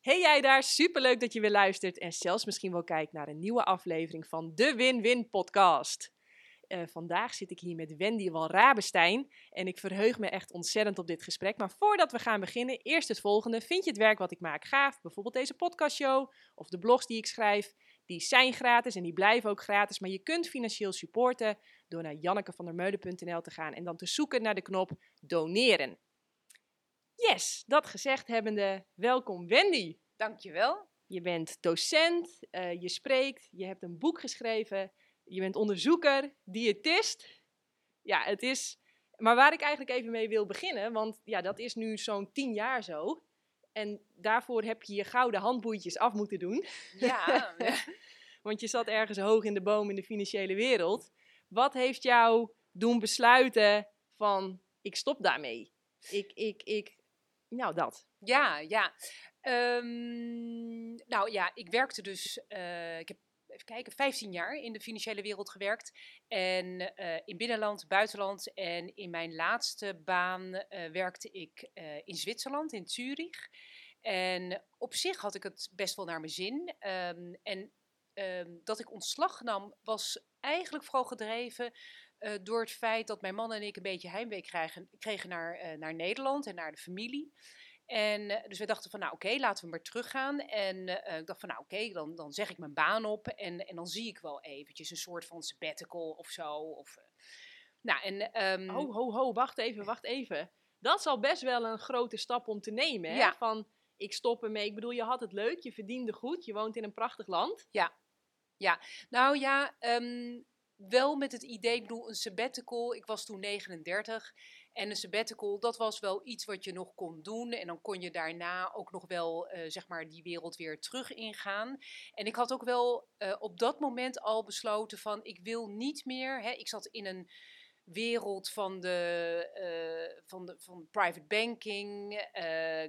Hey jij daar, superleuk dat je weer luistert en zelfs misschien wel kijkt naar een nieuwe aflevering van de Win-Win podcast. Uh, vandaag zit ik hier met Wendy Walrabenstein en ik verheug me echt ontzettend op dit gesprek. Maar voordat we gaan beginnen, eerst het volgende. Vind je het werk wat ik maak gaaf? Bijvoorbeeld deze podcastshow of de blogs die ik schrijf? Die zijn gratis en die blijven ook gratis, maar je kunt financieel supporten door naar jannekevandermeulen.nl te gaan en dan te zoeken naar de knop doneren. Yes, dat gezegd hebbende, welkom Wendy. Dankjewel. Je bent docent, uh, je spreekt, je hebt een boek geschreven, je bent onderzoeker, diëtist. Ja, het is. Maar waar ik eigenlijk even mee wil beginnen, want ja, dat is nu zo'n tien jaar zo. En daarvoor heb je je gouden handboeitjes af moeten doen. Ja. want je zat ergens hoog in de boom in de financiële wereld. Wat heeft jou doen besluiten van ik stop daarmee? Ik, ik, ik nou, dat. Ja, ja. Um, nou ja, ik werkte dus, uh, ik heb even kijken, 15 jaar in de financiële wereld gewerkt. En uh, in binnenland, buitenland. En in mijn laatste baan uh, werkte ik in Zwitserland, in Zurich. En op zich had ik het best wel naar mijn zin. Um, en um, dat ik ontslag nam, was eigenlijk vooral gedreven uh, door het feit dat mijn man en ik een beetje heimwee kregen, kregen naar, uh, naar Nederland en naar de familie. En uh, dus we dachten van, nou oké, okay, laten we maar teruggaan. En ik dacht van, nou oké, okay, dan, dan zeg ik mijn baan op en, en dan zie ik wel eventjes een soort van sabbatical of zo. Of, nou, en, um... Ho, ho, ho, wacht even, wacht even. Dat zal best wel een grote stap om te nemen, hè? Ja. Van, ik stop ermee. Ik bedoel, je had het leuk, je verdiende goed, je woont in een prachtig land. Ja, ja. nou ja, um, wel met het idee, ik bedoel, een sabbatical. Ik was toen 39. En een sabbatical, dat was wel iets wat je nog kon doen. En dan kon je daarna ook nog wel, uh, zeg maar, die wereld weer terug ingaan. En ik had ook wel uh, op dat moment al besloten van, ik wil niet meer... Hè, ik zat in een wereld van de, uh, van de van private banking, uh,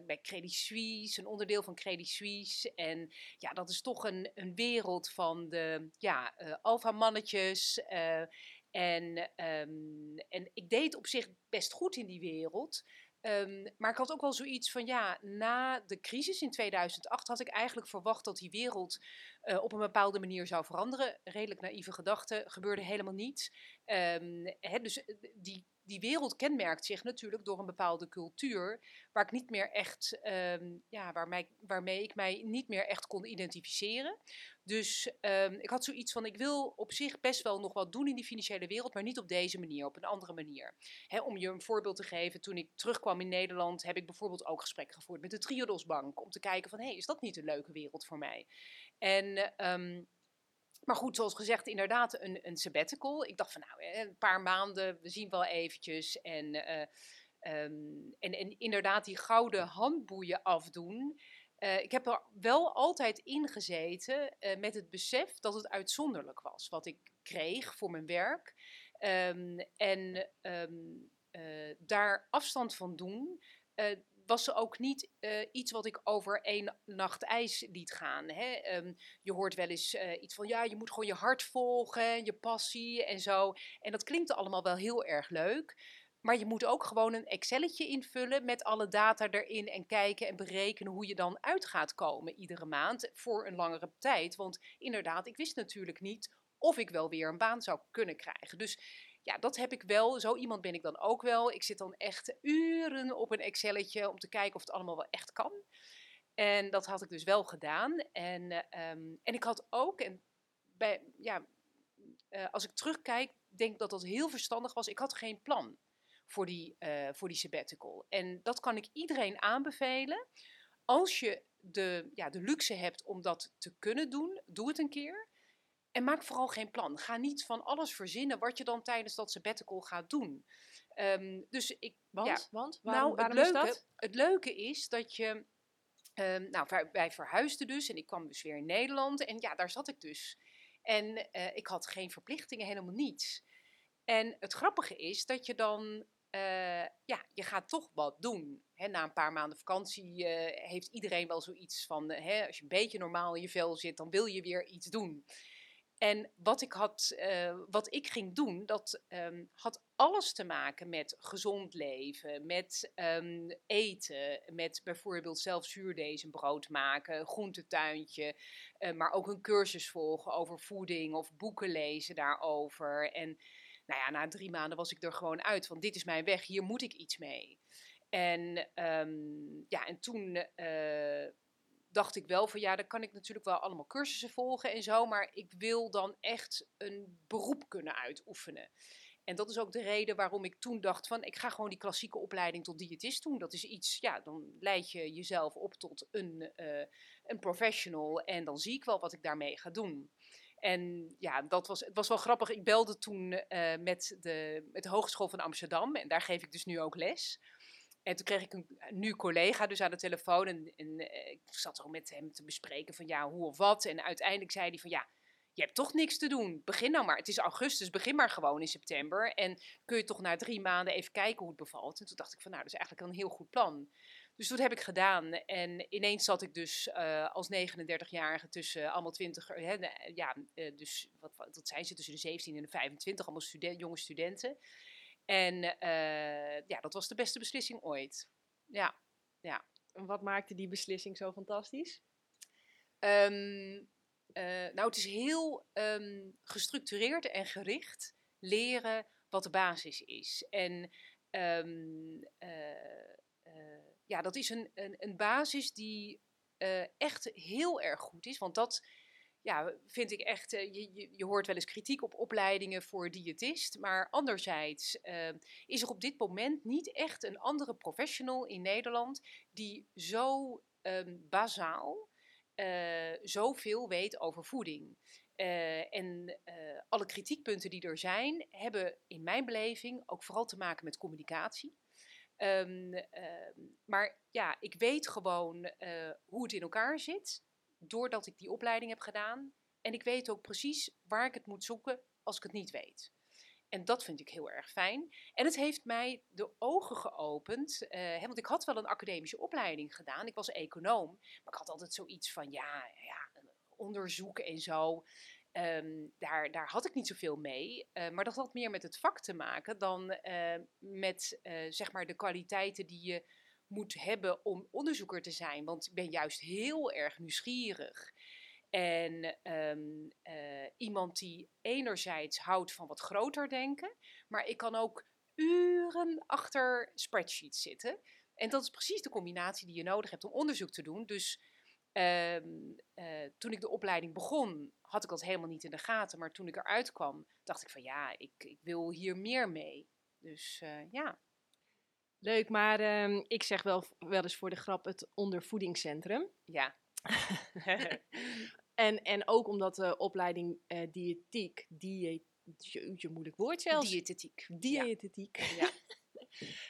bij Credit Suisse, een onderdeel van Credit Suisse. En ja, dat is toch een, een wereld van de ja, uh, alfamannetjes. en, um, en ik deed op zich best goed in die wereld. Um, maar ik had ook wel zoiets van, ja, na de crisis in 2008 had ik eigenlijk verwacht dat die wereld uh, op een bepaalde manier zou veranderen. Redelijk naïeve gedachten, gebeurde helemaal niet. Um, hè, dus die, die wereld kenmerkt zich natuurlijk door een bepaalde cultuur, waar ik niet meer echt, um, ja, waarmee, waarmee ik mij niet meer echt kon identificeren. Dus um, ik had zoiets van, ik wil op zich best wel nog wat doen in die financiële wereld, maar niet op deze manier, op een andere manier. om je een voorbeeld te geven, toen ik terugkwam in Nederland, heb ik bijvoorbeeld ook gesprekken gevoerd met de Triodos Bank, om te kijken van, hé, hey, is dat niet een leuke wereld voor mij? En... Um, maar goed, zoals gezegd, inderdaad een, een sabbatical. Ik dacht van nou, een paar maanden, we zien wel eventjes. En, uh, um, en, inderdaad die gouden handboeien afdoen. Uh, ik heb er wel altijd in gezeten uh, met het besef dat het uitzonderlijk was wat ik kreeg voor mijn werk. Um, en um, daar afstand van doen, was ze ook niet uh, iets wat ik over één nacht ijs liet gaan. Hè? Um, je hoort wel eens uh, iets van, ja, je moet gewoon je hart volgen, je passie en zo. En dat klinkt allemaal wel heel erg leuk. Maar je moet ook gewoon een Excelletje invullen met alle data erin en kijken en berekenen hoe je dan uit gaat komen iedere maand voor een langere tijd. Want inderdaad, ik wist natuurlijk niet of ik wel weer een baan zou kunnen krijgen. Dus ja, dat heb ik wel. Zo iemand ben ik dan ook wel. Ik zit dan echt uren op een Excelletje om te kijken of het allemaal wel echt kan. En dat had ik dus wel gedaan. En, um, en ik had ook, en bij, ja, uh, als ik terugkijk, denk dat dat heel verstandig was. Ik had geen plan voor die, uh, voor die sabbatical. En dat kan ik iedereen aanbevelen. Als je de, ja, de luxe hebt om dat te kunnen doen, doe het een keer. En maak vooral geen plan. Ga niet van alles verzinnen wat je dan tijdens dat sabbatical gaat doen. Um, dus ik, want, ja, want waarom, nou, het leuke, is het leuke is dat je. Um, nou, wij verhuisden dus en ik kwam dus weer in Nederland. En ja, daar zat ik dus. En uh, ik had geen verplichtingen, helemaal niets. En het grappige is dat je dan uh, ja, je gaat toch wat doen. He, na een paar maanden vakantie uh, heeft iedereen wel zoiets van: als je een beetje normaal in je vel zit, dan wil je weer iets doen. En wat ik, had, eh, wat ik ging doen, dat ehm, had alles te maken met gezond leven, met ehm, eten, met bijvoorbeeld zelf zuurdezenbrood maken, groentetuintje, uh, maar ook een cursus volgen over voeding of boeken lezen daarover. En nou ja, na drie maanden was ik er gewoon uit, van dit is mijn weg, hier moet ik iets mee. En, um, ja, en toen uh, dacht ik wel van ja, dan kan ik natuurlijk wel allemaal cursussen volgen en zo, maar ik wil dan echt een beroep kunnen uitoefenen. En dat is ook de reden waarom ik toen dacht van ik ga gewoon die klassieke opleiding tot diëtist doen. Dat is iets, ja, dan leid je jezelf op tot een, uh, een professional en dan zie ik wel wat ik daarmee ga doen. En ja, dat was, het was wel grappig. Ik belde toen uh, met, de, met de Hogeschool van Amsterdam en daar geef ik dus nu ook les. En toen kreeg ik een nu collega dus aan de telefoon en, uh, ik zat al met hem te bespreken van ja, hoe of wat. En uiteindelijk zei hij van ja, je hebt toch niks te doen. Begin nou maar. Het is augustus, begin maar gewoon in september. En kun je toch na drie maanden even kijken hoe het bevalt. En toen dacht ik van nou, dat is eigenlijk een heel goed plan. Dus dat heb ik gedaan. En ineens zat ik dus uh, als 39-jarige tussen allemaal 20, hè, ja, dus wat, wat zijn ze, tussen de 17 en de 25, allemaal student, jonge studenten. En uh, ja, dat was de beste beslissing ooit. Ja, ja. En wat maakte die beslissing zo fantastisch? Um, nou, het is heel um, gestructureerd en gericht leren wat de basis is. En um, ja, dat is een, een, een basis die echt heel erg goed is. Want dat ja, vind ik echt. Uh, je, je, hoort wel eens kritiek op opleidingen voor diëtist. Maar anderzijds uh, is er op dit moment niet echt een andere professional in Nederland die zo um, bazaal zoveel weet over voeding. en alle kritiekpunten die er zijn, hebben in mijn beleving ook vooral te maken met communicatie. Um, maar ja, ik weet gewoon uh, hoe het in elkaar zit, doordat ik die opleiding heb gedaan. En ik weet ook precies waar ik het moet zoeken als ik het niet weet. En dat vind ik heel erg fijn. En het heeft mij de ogen geopend. Uh, hè, want ik had wel een academische opleiding gedaan. Ik was econoom. Maar ik had altijd zoiets van, ja, ja onderzoek en zo. Um, daar, daar had ik niet zoveel mee. Uh, maar dat had meer met het vak te maken dan uh, met zeg maar de kwaliteiten die je moet hebben om onderzoeker te zijn. Want ik ben juist heel erg nieuwsgierig. En um, iemand die enerzijds houdt van wat groter denken, maar ik kan ook uren achter spreadsheets zitten. En dat is precies de combinatie die je nodig hebt om onderzoek te doen. Dus Um, uh, toen ik de opleiding begon, had ik dat helemaal niet in de gaten. Maar toen ik eruit kwam, dacht ik van ja, ik, ik wil hier meer mee. Dus uh, ja. Leuk, maar um, ik zeg wel, wel eens voor de grap het ondervoedingscentrum. Ja. en, en ook omdat de opleiding uh, diëtiek, dieet, je moeilijk woord zelfs. Diëtetiek. Diëtetiek.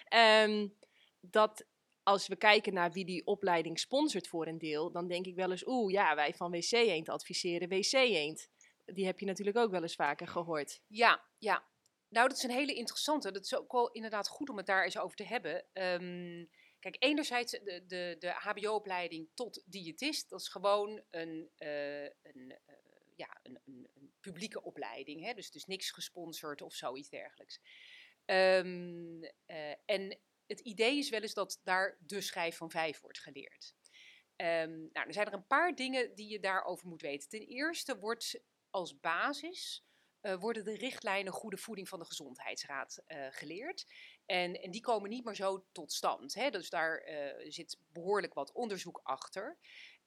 Ja. um, dat als we kijken naar wie die opleiding sponsort voor een deel, dan denk ik wel eens, oeh, ja, wij van WC Eend adviseren WC Eend. Die heb je natuurlijk ook wel eens vaker gehoord. Ja, ja. Nou, dat is een hele interessante. Dat is ook wel inderdaad goed om het daar eens over te hebben. Um, kijk, enerzijds de, de, de HBO-opleiding tot diëtist, dat is gewoon een, uh, een, uh, ja, een, een, publieke opleiding. Hè? Dus, dus niks gesponsord of zoiets dergelijks. Um, uh, en het idee is wel eens dat daar de schijf van vijf wordt geleerd. Um, nou, er zijn er een paar dingen die je daarover moet weten. Ten eerste wordt als basis uh, worden de richtlijnen goede voeding van de Gezondheidsraad uh, geleerd. En, en, die komen niet meer zo tot stand. Hè? Dus daar uh, zit behoorlijk wat onderzoek achter.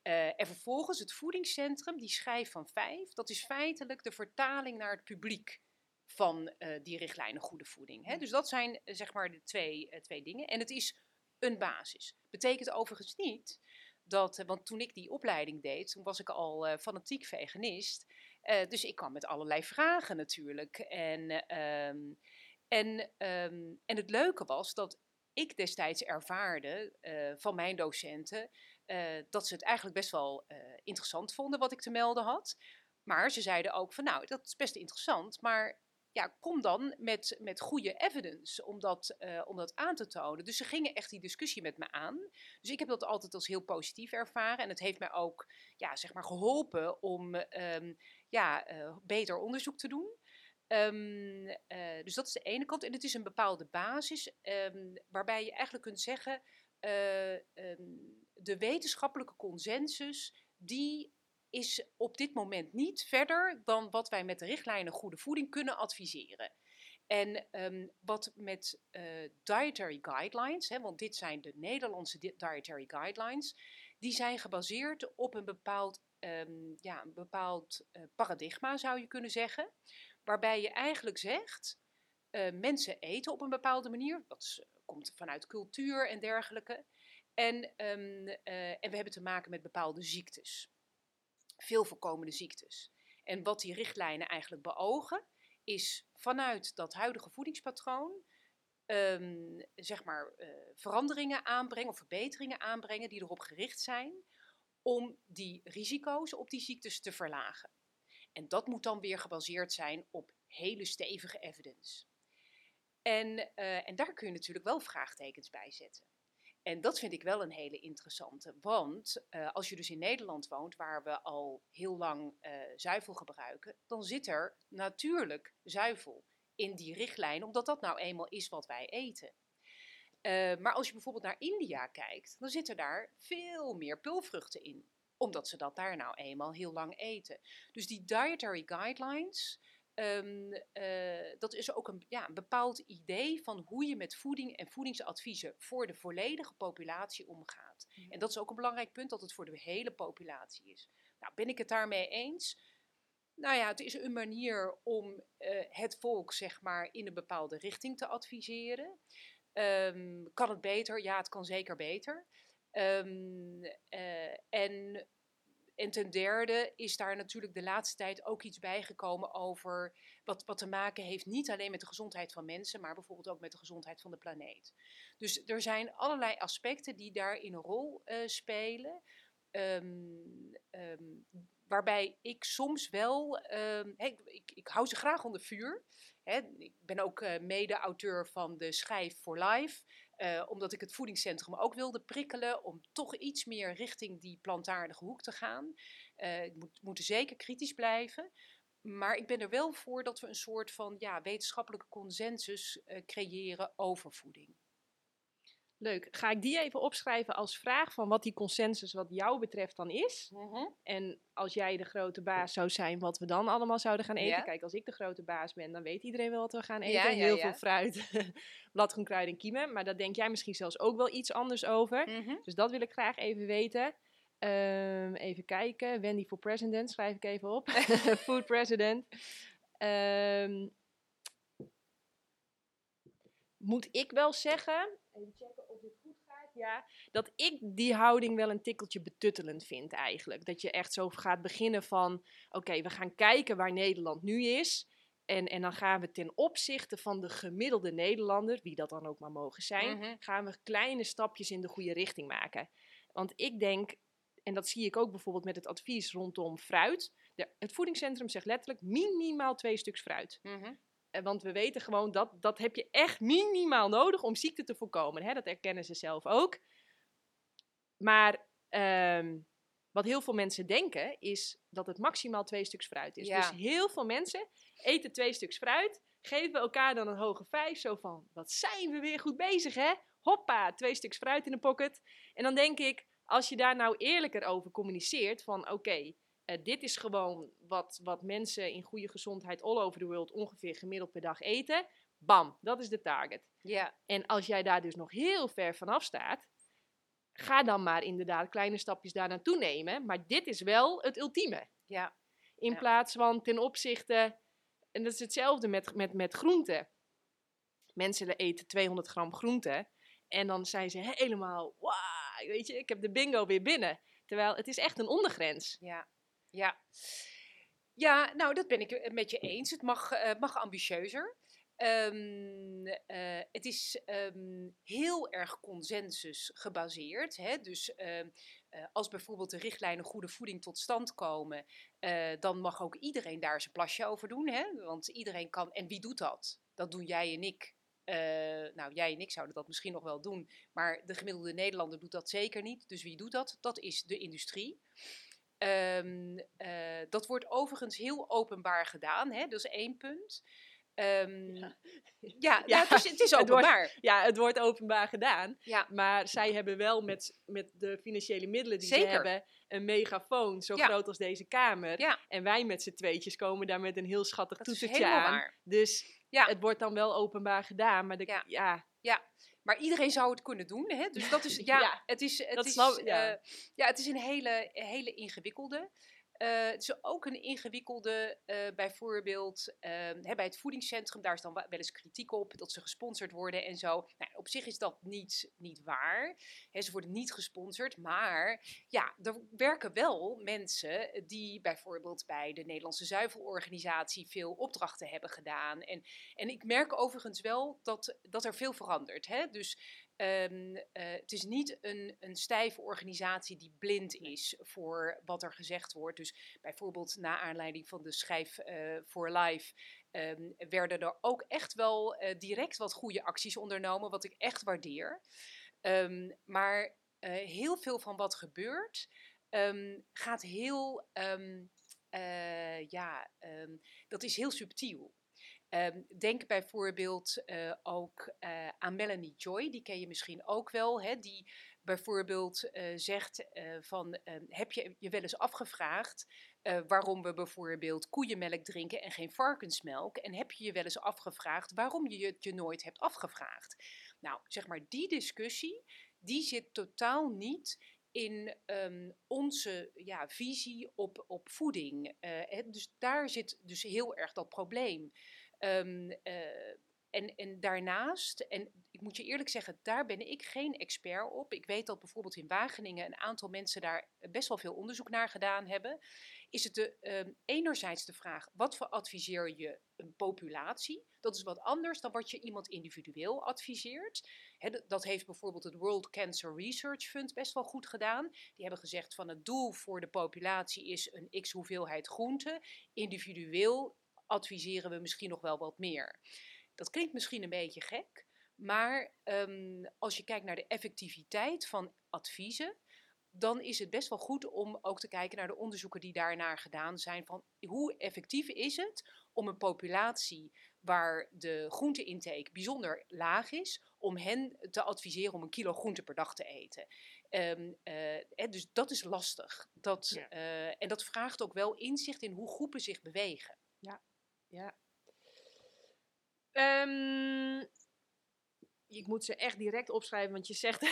en vervolgens het voedingscentrum, die schijf van vijf, dat is feitelijk de vertaling naar het publiek van die richtlijnen goede voeding. Hè? Dus dat zijn zeg maar de twee, twee dingen. En het is een basis. Betekent overigens niet dat, want toen ik die opleiding deed, toen was ik al fanatiek veganist. Dus ik kwam met allerlei vragen natuurlijk. En, um, en, um, en het leuke was dat ik destijds ervaarde van mijn docenten dat ze het eigenlijk best wel interessant vonden wat ik te melden had. Maar ze zeiden ook van nou, dat is best interessant, maar ja, kom dan met, met goede evidence om dat, eh, om dat aan te tonen. Dus ze gingen echt die discussie met me aan. Dus ik heb dat altijd als heel positief ervaren. En het heeft mij ook ja, zeg maar geholpen om ehm, ja, eh, beter onderzoek te doen. Ehm, eh, dus dat is de ene kant. En het is een bepaalde basis ehm, waarbij je eigenlijk kunt zeggen... de wetenschappelijke consensus die is op dit moment niet verder dan wat wij met de richtlijnen goede voeding kunnen adviseren. En wat met dietary guidelines, hè, want dit zijn de Nederlandse dietary guidelines, die zijn gebaseerd op een bepaald, um, ja, een bepaald uh, paradigma, zou je kunnen zeggen. Waarbij je eigenlijk zegt, uh, mensen eten op een bepaalde manier, dat komt vanuit cultuur en dergelijke. En, um, en we hebben te maken met bepaalde ziektes veel voorkomende ziektes. En wat die richtlijnen eigenlijk beogen, is vanuit dat huidige voedingspatroon um, zeg maar, veranderingen aanbrengen of verbeteringen aanbrengen die erop gericht zijn om die risico's op die ziektes te verlagen. En dat moet dan weer gebaseerd zijn op hele stevige evidence. En, uh, en daar kun je natuurlijk wel vraagtekens bij zetten. En dat vind ik wel een hele interessante. Want uh, als je dus in Nederland woont, waar we al heel lang uh, zuivel gebruiken, dan zit er natuurlijk zuivel in die richtlijn, omdat dat nou eenmaal is wat wij eten. Uh, maar als je bijvoorbeeld naar India kijkt, dan zitten daar veel meer pulvruchten in. Omdat ze dat daar nou eenmaal heel lang eten. Dus die dietary guidelines, Um, uh, dat is ook een, ja, een bepaald idee van hoe je met voeding en voedingsadviezen voor de volledige populatie omgaat. Mm. En dat is ook een belangrijk punt, dat het voor de hele populatie is. Nou, ben ik het daarmee eens? Nou ja, het is een manier om uh, het volk, zeg maar, in een bepaalde richting te adviseren. Um, kan het beter? Ja, het kan zeker beter. Um, uh, en en ten derde is daar natuurlijk de laatste tijd ook iets bijgekomen over wat, wat te maken heeft niet alleen met de gezondheid van mensen, maar bijvoorbeeld ook met de gezondheid van de planeet. Dus er zijn allerlei aspecten die daarin een rol uh, spelen. Um, waarbij ik soms wel, hey, ik, ik, hou ze graag onder vuur. Ik ben ook uh, mede-auteur van de Schijf for Life. Uh, omdat ik het voedingscentrum ook wilde prikkelen om toch iets meer richting die plantaardige hoek te gaan. Uh, ik moet, zeker kritisch blijven. Maar ik ben er wel voor dat we een soort van ja, wetenschappelijke consensus creëren over voeding. Leuk. Ga ik die even opschrijven als vraag van wat die consensus wat jou betreft dan is? Mm -hmm. En als jij de grote baas zou zijn, wat we dan allemaal zouden gaan eten? Ja. Kijk, als ik de grote baas ben, dan weet iedereen wel wat we gaan eten. Ja, ja, Heel veel fruit, bladgroen, kruiden en kiemen. Maar daar denk jij misschien zelfs ook wel iets anders over. Mm -hmm. Dus dat wil ik graag even weten. Um, even kijken. Wendy for President, schrijf ik even op. Food President. Um, moet ik wel zeggen, even checken of dit goed gaat, ja, dat ik die houding wel een tikkeltje betuttelend vind eigenlijk. Dat je echt zo gaat beginnen van, oké, okay, we gaan kijken waar Nederland nu is. En, en dan gaan we ten opzichte van de gemiddelde Nederlander, wie dat dan ook maar mogen zijn, mm -hmm. gaan we kleine stapjes in de goede richting maken. Want ik denk, en dat zie ik ook bijvoorbeeld met het advies rondom fruit. De, het voedingscentrum zegt letterlijk minimaal twee stuks fruit. Mm -hmm. Want we weten gewoon dat dat heb je echt minimaal nodig om ziekte te voorkomen. Hè? Dat erkennen ze zelf ook. Maar um, wat heel veel mensen denken is dat het maximaal twee stuks fruit is. Ja. Dus heel veel mensen eten twee stuks fruit, geven elkaar dan een hoge vijf. Zo van, wat zijn we weer goed bezig hè? Hoppa, twee stuks fruit in de pocket. En dan denk ik, als je daar nou eerlijker over communiceert van oké, okay, uh, dit is gewoon wat, wat mensen in goede gezondheid all over the world ongeveer gemiddeld per dag eten. Bam, dat is de target. Ja. En als jij daar dus nog heel ver vanaf staat, ga dan maar inderdaad kleine stapjes daar naartoe nemen. Maar dit is wel het ultieme. Ja. In ja. plaats van ten opzichte, en dat is hetzelfde met, met, met groenten. Mensen eten 200 gram groenten en dan zijn ze helemaal, wauw, weet je, ik heb de bingo weer binnen. Terwijl het is echt een ondergrens. Ja, ja. Ja, nou, dat ben ik met je eens. Het mag, uh, mag ambitieuzer. Um, uh, het is um, heel erg consensus gebaseerd. Hè? Dus uh, eh, als bijvoorbeeld de richtlijnen goede voeding tot stand komen, eh, dan mag ook iedereen daar zijn plasje over doen. Hè? Want iedereen kan. En wie doet dat? Dat doen jij en ik. Eh, nou, jij en ik zouden dat misschien nog wel doen, maar de gemiddelde Nederlander doet dat zeker niet. Dus wie doet dat? Dat is de industrie. Ehm, eh, dat wordt overigens heel openbaar gedaan, hè? dat is één punt. Ehm, ja, ja, Ja, het, is, het is het wordt- openbaar. Ja, het wordt openbaar gedaan. Ja, Maar zij hebben wel met, met de financiële middelen die Zeker. ze hebben een megafoon zo Ja. groot als deze kamer. Ja. En wij met z'n tweetjes komen daar met een heel schattig dat toetertje aan. waar. Dus Ja. het wordt dan wel openbaar gedaan. Maar de, Ja. ja. Maar iedereen zou het kunnen doen. Hè? Dus dat is, ja, Ja, het is, het is, eh, ja, het is een hele, hele ingewikkelde. Eh, het is ook een ingewikkelde, eh, bijvoorbeeld ehm, hè, bij het voedingscentrum, daar is dan wel eens kritiek op dat ze gesponsord worden en zo. Nou, op zich is dat niet, niet waar. Hè, ze worden niet gesponsord, maar ja, er werken wel mensen die bijvoorbeeld bij de Nederlandse Zuivelorganisatie veel opdrachten hebben gedaan. En, en ik merk overigens wel dat, dat er veel verandert. Hè? Dus Ehm, eh, het is niet een, een stijve organisatie die blind is voor wat er gezegd wordt. Dus bijvoorbeeld na aanleiding van de schijf eh voor live ehm, werden er ook echt wel eh, direct wat goede acties ondernomen, wat ik echt waardeer. Ehm, maar heel veel van wat gebeurt gaat heel, ja, dat is heel subtiel. Ehm, denk bijvoorbeeld eh, ook eh, aan Melanie Joy, die ken je misschien ook wel, hè, die bijvoorbeeld eh, zegt van, ehm, heb je je wel eens afgevraagd waarom we bijvoorbeeld koeienmelk drinken en geen varkensmelk? En heb je je wel eens afgevraagd waarom je het je nooit hebt afgevraagd? Nou, zeg maar, die discussie, die zit totaal niet in ehm, onze ja, visie op, op voeding. Dus daar zit dus heel erg dat probleem. Ehm, eh, en, en daarnaast, en ik moet je eerlijk zeggen, daar ben ik geen expert op. Ik weet dat bijvoorbeeld in Wageningen een aantal mensen daar best wel veel onderzoek naar gedaan hebben. Is het de, ehm, enerzijds de vraag, wat voor adviseer je een populatie? Dat is wat anders dan wat je iemand individueel adviseert. Dat heeft bijvoorbeeld het World Cancer Research Fund best wel goed gedaan. Die hebben gezegd van het doel voor de populatie is een x hoeveelheid groente. Individueel adviseren we misschien nog wel wat meer. Dat klinkt misschien een beetje gek, maar ehm, als je kijkt naar de effectiviteit van adviezen, dan is het best wel goed om ook te kijken naar de onderzoeken die daarnaar gedaan zijn. Van hoe effectief is het om een populatie waar de groenteintake bijzonder laag is, om hen te adviseren om een kilo groente per dag te eten. Ehm, eh, hè, dus dat is lastig. Dat, Ja. eh, en dat vraagt ook wel inzicht in hoe groepen zich bewegen. Ja. Ehm, ik moet ze echt direct opschrijven, want je zegt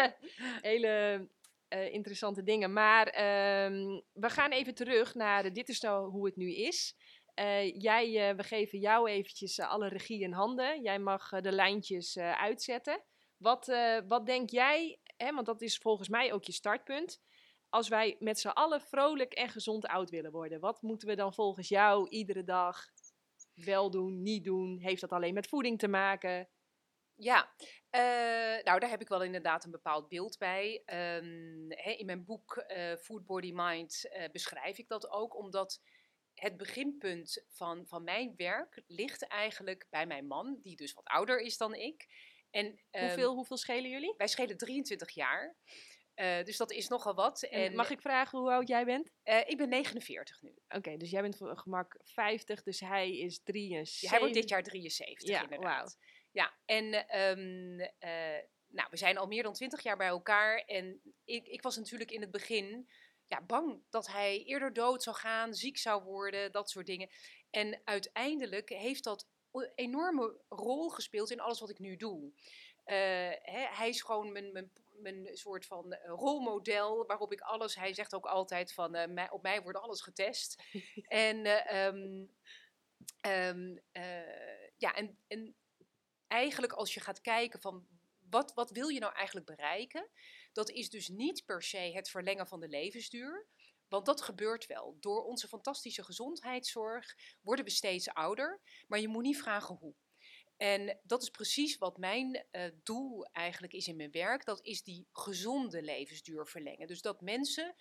hele eh, interessante dingen. Maar ehm, we gaan even terug naar dit is nou hoe het nu is. Eh, jij, eh, we geven jou eventjes alle regie in handen. Jij mag de lijntjes uitzetten. Wat, wat denk jij, hè, want dat is volgens mij ook je startpunt. Als wij met z'n allen vrolijk en gezond oud willen worden, wat moeten we dan volgens jou iedere dag wel doen, niet doen? Heeft dat alleen met voeding te maken? Ja, eh, nou daar heb ik wel inderdaad een bepaald beeld bij. Ehm, in mijn boek eh, Food Body Mind eh, beschrijf ik dat ook, omdat het beginpunt van, van mijn werk ligt eigenlijk bij mijn man, die dus wat ouder is dan ik. En, ehm, hoeveel, hoeveel schelen jullie? Wij schelen 23 jaar, Eh, dus dat is nogal wat. En mag ik vragen hoe oud jij bent? eh, ik ben 49 nu. Oké, dus jij bent voor gemak 50, dus hij is 73. Ja, hij wordt dit jaar 73 Ja, inderdaad. Ja, en ehm, eh, nou, we zijn al meer dan 20 jaar bij elkaar. En ik, ik was natuurlijk in het begin ja, bang dat hij eerder dood zou gaan, ziek zou worden, dat soort dingen. En uiteindelijk heeft dat een enorme rol gespeeld in alles wat ik nu doe. Hè, hij is gewoon mijn, mijn, mijn soort van eh, rolmodel waarop ik alles. Hij zegt ook altijd van eh, mij, op mij wordt alles getest. en eh, ehm, ehm, eh, ja, en, en eigenlijk als je gaat kijken van wat, wat wil je nou eigenlijk bereiken, dat is dus niet per se het verlengen van de levensduur. Want dat gebeurt wel. Door onze fantastische gezondheidszorg worden we steeds ouder, maar je moet niet vragen hoe. En dat is precies wat mijn uh, doel eigenlijk is in mijn werk. Dat is die gezonde levensduur verlengen. Dus dat mensen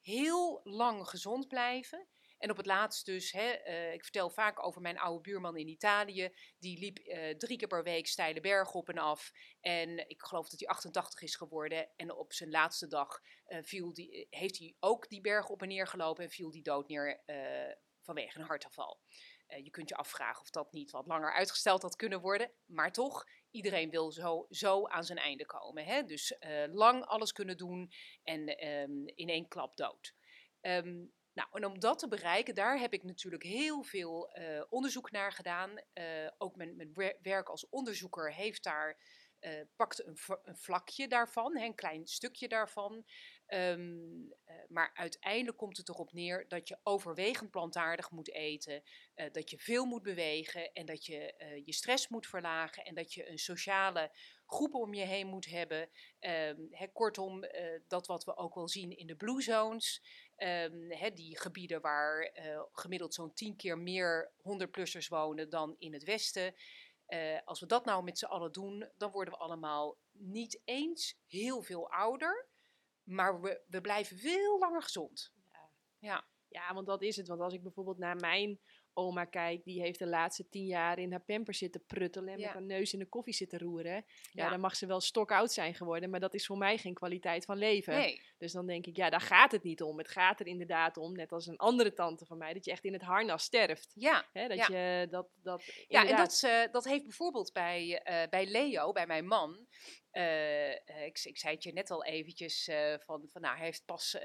heel lang gezond blijven. En op het laatst dus, hè, uh, ik vertel vaak over mijn oude buurman in Italië. Die liep uh, drie keer per week steile bergen op en af. En ik geloof dat hij 88 is geworden. En op zijn laatste dag viel die, heeft hij ook die bergen op en neer gelopen. En viel die dood neer vanwege een hartaanval. Je kunt je afvragen of dat niet wat langer uitgesteld had kunnen worden. Maar toch, iedereen wil zo, zo aan zijn einde komen. Hè? Dus lang alles kunnen doen en um, in één klap dood. Um, nou, en om dat te bereiken, daar heb ik natuurlijk heel veel uh, onderzoek naar gedaan. Ook mijn, mijn, werk als onderzoeker heeft daar, uh, pakt een, een, vlakje daarvan, een klein stukje daarvan. Um, maar uiteindelijk komt het erop neer dat je overwegend plantaardig moet eten, dat je veel moet bewegen en dat je je stress moet verlagen en dat je een sociale groep om je heen moet hebben. Um, kortom, dat wat we ook wel zien in de blue zones. Um, die gebieden waar gemiddeld zo'n tien keer meer 100-plussers wonen dan in het Westen. Uh, als we dat nou met z'n allen doen, dan worden we allemaal niet eens heel veel ouder, maar we, we blijven veel langer gezond. Ja. ja. Ja, want dat is het. Want als ik bijvoorbeeld naar mijn oma kijkt, die heeft de laatste tien jaar in haar pamper zitten pruttelen en met haar neus in de koffie zitten roeren. Ja, dan mag ze wel stokoud zijn geworden, maar dat is voor mij geen kwaliteit van leven. Nee. Dus dan denk ik, ja, daar gaat het niet om. Het gaat er inderdaad om, net als een andere tante van mij, dat je echt in het harnas sterft. Ja. Dat je dat, dat Ja, en dat, uh, dat heeft bijvoorbeeld bij, uh, bij Leo, bij mijn man, uh, ik, ik zei het je net al eventjes, van, van nou, hij heeft pas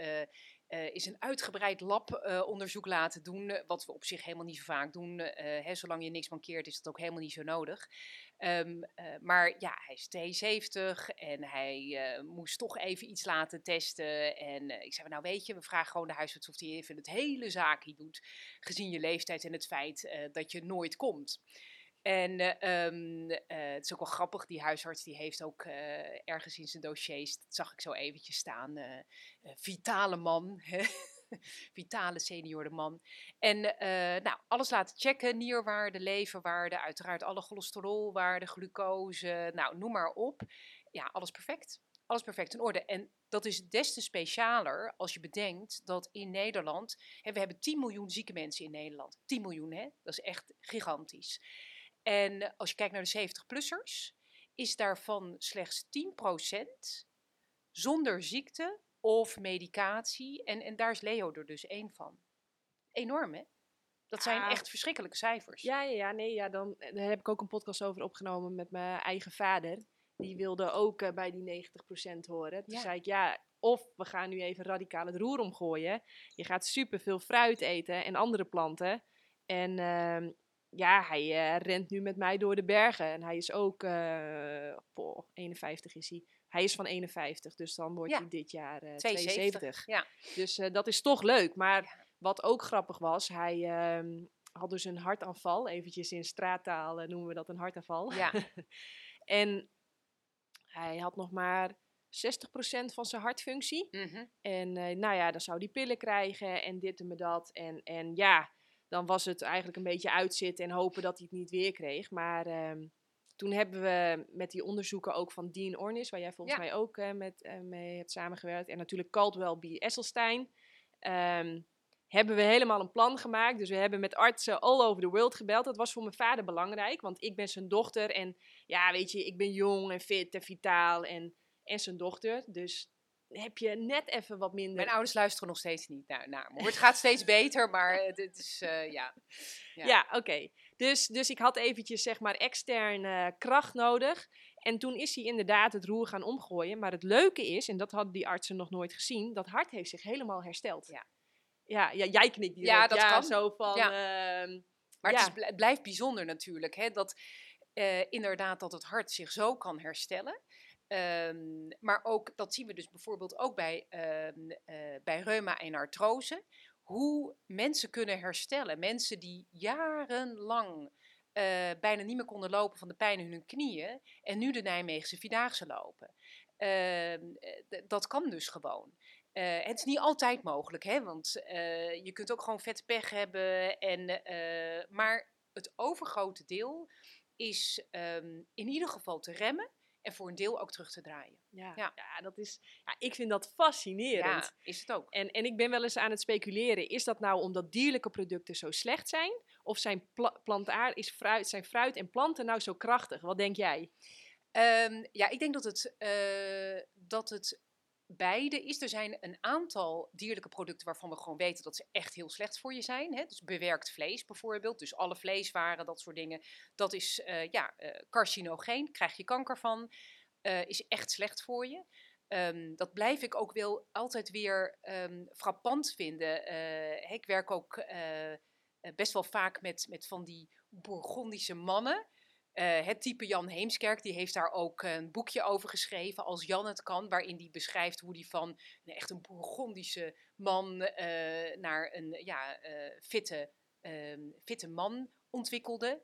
uh, is een uitgebreid labonderzoek laten doen, uh, wat we op zich helemaal niet zo vaak doen. Hè, zolang je niks mankeert is dat ook helemaal niet zo nodig. Um, maar ja, hij is 72 en hij moest toch even iets laten testen. En ik zei, nou weet je, we vragen gewoon de huisarts of hij even het hele zaakje doet, gezien je leeftijd en het feit dat je nooit komt. En um, uh, het is ook wel grappig, die huisarts die heeft ook uh, ergens in zijn dossiers, dat zag ik zo eventjes staan, vitale man, vitale senior man. En nou, alles laten checken, nierwaarde, leverwaarde, uiteraard alle cholesterolwaarden, glucose, nou noem maar op. Ja, alles perfect. Alles perfect in orde. En dat is des te specialer als je bedenkt dat in Nederland, hè, we hebben 10 miljoen zieke mensen in Nederland. 10 miljoen, hè? Dat is echt gigantisch. En als je kijkt naar de 70-plussers, is daarvan slechts 10% zonder ziekte of medicatie. En, en daar is Leo er dus één van. Enorm, hè? Dat zijn echt verschrikkelijke cijfers. Ja, ja, ja, nee, ja dan, eh, daar heb ik ook een podcast over opgenomen met mijn eigen vader. Die wilde ook uh, bij die 90% horen. Toen zei ik, ja, of we gaan nu even radicaal het roer omgooien. Je gaat superveel fruit eten en andere planten. En uh, ja, hij uh, rent nu met mij door de bergen. En hij is ook, uh, poh, 51 is hij. Hij is van 51, dus dan wordt ja. hij dit jaar uh, 72. 72. Ja. Dus dat is toch leuk. Maar wat ook grappig was, hij ehm, had dus een hartaanval. Eventjes in straattaal noemen we dat een hartaanval. Ja. en hij had nog maar 60% van zijn hartfunctie. Mm -hmm. En nou ja, dan zou hij pillen krijgen en dit en dat. En, en ja, dan was het eigenlijk een beetje uitzitten en hopen dat hij het niet weer kreeg. Maar um, toen hebben we met die onderzoeken ook van Dean Ornis, waar jij volgens ja. mij ook uh, met, uh, mee hebt samengewerkt, en natuurlijk Caldwell B. Esselstein, um, hebben we helemaal een plan gemaakt. Dus we hebben met artsen all over the world gebeld. Dat was voor mijn vader belangrijk, want ik ben zijn dochter. En ja, weet je, ik ben jong en fit en vitaal en, en zijn dochter. Dus heb je net even wat minder. Mijn ouders luisteren nog steeds niet naar, naar me. Het gaat steeds beter, maar het is, uh, ja. Ja, ja oké. Okay. Dus, dus ik had eventjes, zeg maar, externe uh, kracht nodig. En toen is hij inderdaad het roer gaan omgooien. Maar het leuke is, en dat hadden die artsen nog nooit gezien, dat hart heeft zich helemaal hersteld. Ja. Ja, ja jij knikt direct. Ja, dat ja, kan. Zo van, ja. Uh, maar ja. het, is, het, blijft bijzonder natuurlijk, hè, dat uh, inderdaad dat het hart zich zo kan herstellen. Um, maar ook, dat zien we dus bijvoorbeeld ook bij, um, uh, bij reuma en artrose. Hoe mensen kunnen herstellen. Mensen die jarenlang uh, bijna niet meer konden lopen van de pijn in hun knieën. En nu de Nijmeegse Vierdaagse lopen. Uh, dat kan dus gewoon. Uh, het is niet altijd mogelijk, hè, want je kunt ook gewoon vette pech hebben. En, maar het overgrote deel is ehm, in ieder geval te remmen en voor een deel ook terug te draaien. Ja, Ja. ja. dat is, ja, ik vind dat fascinerend. Ja, is het ook. En, en ik ben wel eens aan het speculeren, is dat nou omdat dierlijke producten zo slecht zijn? Of zijn, pla- plantaar, is fruit, zijn fruit en planten nou zo krachtig? Wat denk jij? Ehm, ja, ik denk dat het, eh, dat het beide is. Er zijn een aantal dierlijke producten waarvan we gewoon weten dat ze echt heel slecht voor je zijn. Hè? Dus bewerkt vlees bijvoorbeeld, dus alle vleeswaren, dat soort dingen. Dat is eh, ja, eh, carcinogeen, krijg je kanker van, eh, is echt slecht voor je. Ehm, dat blijf ik ook wel altijd weer ehm, frappant vinden. Ik werk ook best wel vaak met, met van die Bourgondische mannen. Eh, het type Jan Heemskerk, die heeft daar ook een boekje over geschreven, als Jan het kan, waarin hij beschrijft hoe hij van een echt een Bourgondische man eh, naar een ja, eh, fitte, ehm, fitte man ontwikkelde.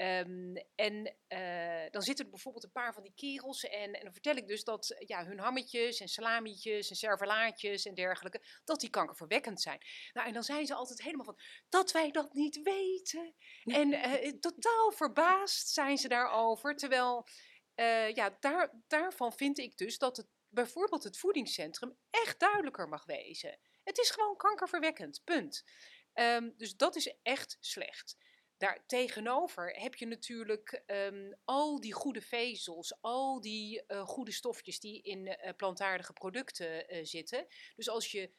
Ehm, en eh, dan zitten er bijvoorbeeld een paar van die kerels en, en dan vertel ik dus dat eh, ja, hun hammetjes en salamietjes en servelaatjes en dergelijke, dat die kankerverwekkend zijn. Nou, en dan zijn ze altijd helemaal van, dat wij dat niet weten. En eh, totaal verbaasd zijn ze daarover. Terwijl, eh, ja, daar, daarvan vind ik dus dat het bijvoorbeeld het voedingscentrum echt duidelijker mag wezen. Het is gewoon kankerverwekkend, punt. Ehm, dus dat is echt slecht. Daar tegenover heb je natuurlijk ehm, al die goede vezels, al die eh, goede stofjes die in eh, plantaardige producten eh, zitten. Dus als je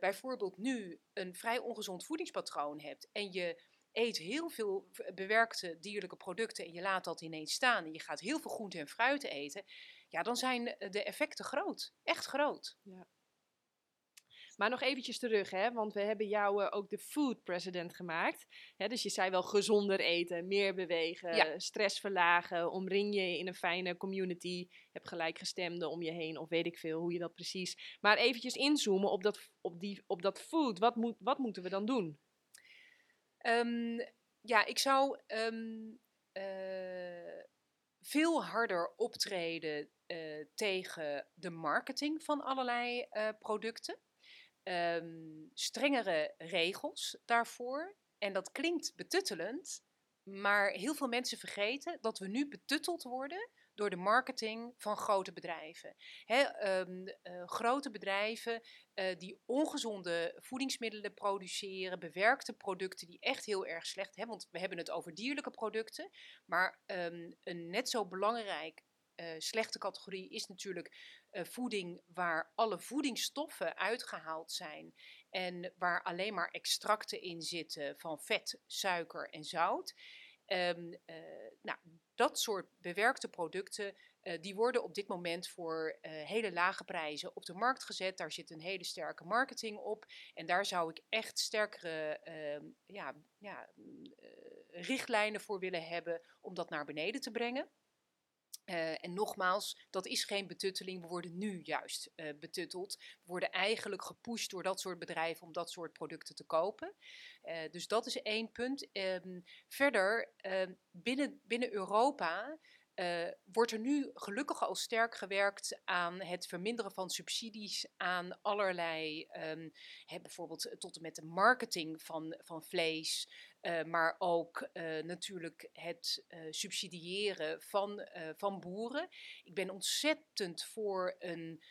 bijvoorbeeld nu een vrij ongezond voedingspatroon hebt en je eet heel veel bewerkte dierlijke producten en je laat dat ineens staan en je gaat heel veel groente en fruit eten, ja, dan zijn de effecten groot. Echt groot. Maar nog eventjes terug, hè, want we hebben jou eh, ook de food president gemaakt. Hè, dus je zei wel gezonder eten, meer bewegen, Ja. stress verlagen, omring je in een fijne community, heb gelijkgestemden om je heen of weet ik veel hoe je dat precies. Maar eventjes inzoomen op dat, op die, op dat food, wat, moet, wat moeten we dan doen? Ehm, ja, ik zou ehm, eh, veel harder optreden eh, tegen de marketing van allerlei producten. Ehm, strengere regels daarvoor. En dat klinkt betuttelend, maar heel veel mensen vergeten dat we nu betutteld worden door de marketing van grote bedrijven. Ehm, eh, grote bedrijven eh, die ongezonde voedingsmiddelen produceren, bewerkte producten die echt heel erg slecht hebben. Want we hebben het over dierlijke producten, maar ehm, een net zo belangrijk eh, slechte categorie is natuurlijk eh, voeding waar alle voedingsstoffen uitgehaald zijn en waar alleen maar extracten in zitten van vet, suiker en zout. Ehm, eh, nou, dat soort bewerkte producten, eh, die worden op dit moment voor hele lage prijzen op de markt gezet. Daar zit een hele sterke marketing op. En daar zou ik echt sterkere ehm, ja, ja, mm, richtlijnen voor willen hebben om dat naar beneden te brengen. Eh, en nogmaals, dat is geen betutteling. We worden nu juist eh, betutteld. We worden eigenlijk gepusht door dat soort bedrijven om dat soort producten te kopen. Eh, dus dat is één punt. Ehm, verder, ehm, binnen, binnen Europa wordt er nu gelukkig al sterk gewerkt aan het verminderen van subsidies aan allerlei, ehm, hè, bijvoorbeeld tot en met de marketing van, van vlees. Eh, maar ook eh, natuurlijk het eh, subsidiëren van, van boeren. Ik ben ontzettend voor een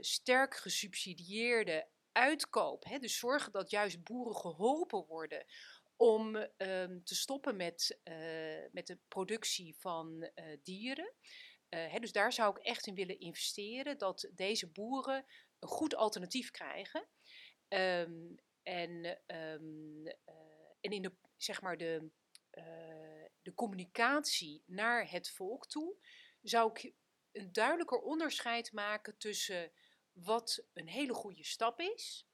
sterk gesubsidieerde uitkoop. Hè? Dus zorgen dat juist boeren geholpen worden om ehm, te stoppen met, met de productie van dieren. Hè, dus daar zou ik echt in willen investeren, dat deze boeren een goed alternatief krijgen. Ehm, en, ehm, eh, en in de, zeg maar de, eh, de communicatie naar het volk toe zou ik een duidelijker onderscheid maken tussen wat een hele goede stap is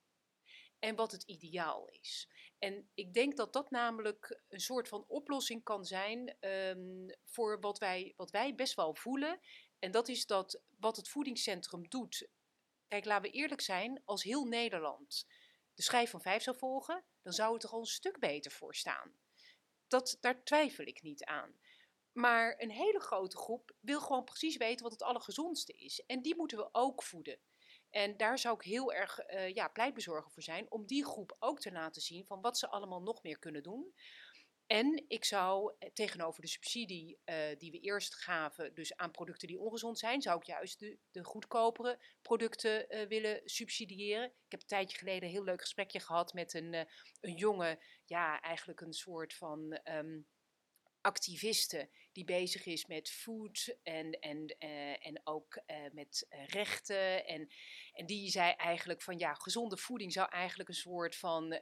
en wat het ideaal is. En ik denk dat dat namelijk een soort van oplossing kan zijn ehm, voor wat wij, wat wij best wel voelen. En dat is dat wat het voedingscentrum doet. Kijk, laten we eerlijk zijn, als heel Nederland de schijf van vijf zou volgen, dan zou het er al een stuk beter voor staan. Dat, daar twijfel ik niet aan. Maar een hele grote groep wil gewoon precies weten wat het allergezondste is. En die moeten we ook voeden. En daar zou ik heel erg eh ja, pleitbezorger voor zijn om die groep ook te laten zien van wat ze allemaal nog meer kunnen doen. En ik zou eh, tegenover de subsidie eh, die we eerst gaven, dus aan producten die ongezond zijn, zou ik juist de, de goedkopere producten eh, willen subsidiëren. Ik heb een tijdje geleden een heel leuk gesprekje gehad met een, uh, een jonge, ja, eigenlijk een soort van um, activiste die bezig is met food en, en, en ook met rechten. En, en die zei eigenlijk van ja, gezonde voeding zou eigenlijk een soort van.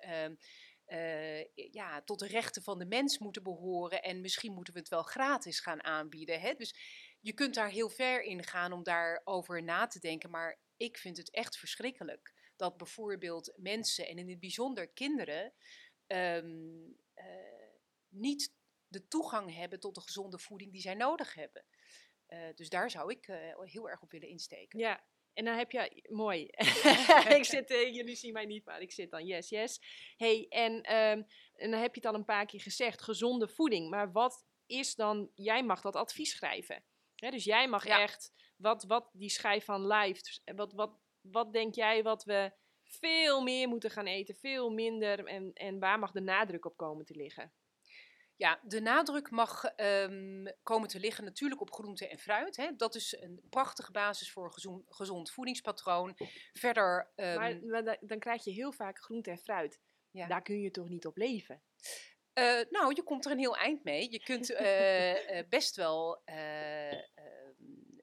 Ja, tot de rechten van de mens moeten behoren. En misschien moeten we het wel gratis gaan aanbieden. Hè? Dus je kunt daar heel ver in gaan om daarover na te denken. Maar ik vind het echt verschrikkelijk dat bijvoorbeeld mensen, en in het bijzonder kinderen, um, niet de toegang hebben tot de gezonde voeding die zij nodig hebben. Uh, dus daar zou ik uh, heel erg op willen insteken. Ja, en dan heb je, mooi. ik zit, uh, jullie zien mij niet, maar ik zit dan, yes, yes. hey, en, um, en dan heb je het al een paar keer gezegd, gezonde voeding. Maar wat is dan, jij mag dat advies schrijven. Hè, dus jij mag ja. echt, wat, wat die schijf van live, wat, wat, wat denk jij wat we veel meer moeten gaan eten, veel minder en, en waar mag de nadruk op komen te liggen? Ja, de nadruk mag um, komen te liggen natuurlijk op groente en fruit. Hè. Dat is een prachtige basis voor een gezond, gezond voedingspatroon. Verder. Um, maar, maar, dan krijg je heel vaak groente en fruit. Ja. Daar kun je toch niet op leven? Uh, nou, je komt er een heel eind mee. Je kunt uh, uh, best wel ehm,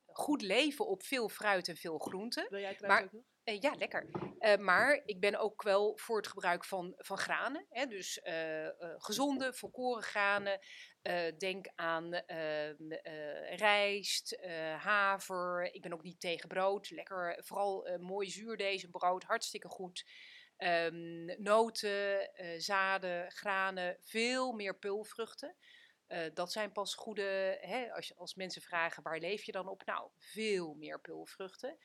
goed leven op veel fruit en veel groenten. Wil jij trouwens ook nog? Uh, ja, lekker. Uh, maar ik ben ook wel voor het gebruik van, van granen. Hè? Dus uh, gezonde, volkoren granen. denk aan ehm, rijst, haver. Ik ben ook niet tegen brood. Lekker, vooral mooi zuur deze brood. Hartstikke goed. Um, noten, zaden, granen. Veel meer pulvruchten. Dat zijn pas goede, hè, als, als mensen vragen waar leef je dan op? Nou, veel meer pulvruchten.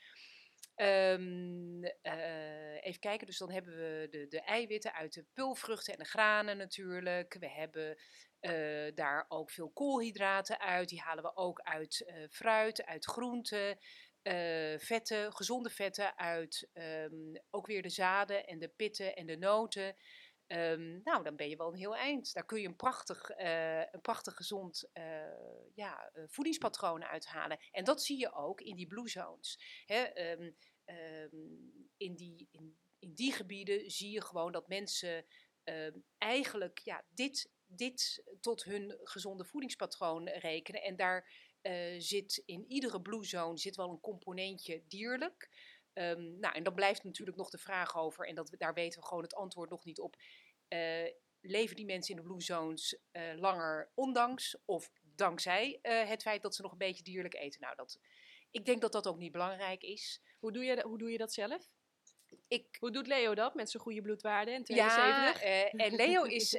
Um, even kijken, dus dan hebben we de, de, eiwitten uit de pulvruchten en de granen natuurlijk. We hebben uh, daar ook veel koolhydraten uit. Die halen we ook uit uh, fruit, uit groenten. vetten, gezonde vetten uit um, ook weer de zaden en de pitten en de noten. Um, nou, dan ben je wel een heel eind. Daar kun je een prachtig, uh, een prachtig gezond uh, ja, uh, voedingspatroon uithalen. En dat zie je ook in die blue zones. Hè, um, um, in, die, in, in die gebieden zie je gewoon dat mensen eigenlijk ja, dit, dit tot hun gezonde voedingspatroon rekenen. En daar zit in iedere blue zone zit wel een componentje dierlijk. Um, nou, en dan blijft natuurlijk nog de vraag over, en dat, daar weten we gewoon het antwoord nog niet op. Uh, leven die mensen in de blue zones uh, langer ondanks of dankzij uh, het feit dat ze nog een beetje dierlijk eten? Nou, dat, ik denk dat dat ook niet belangrijk is. Hoe doe je, hoe doe je dat zelf? Ik, Hoe doet Leo dat met zijn goede bloedwaarde en 72? Ja, en Leo is,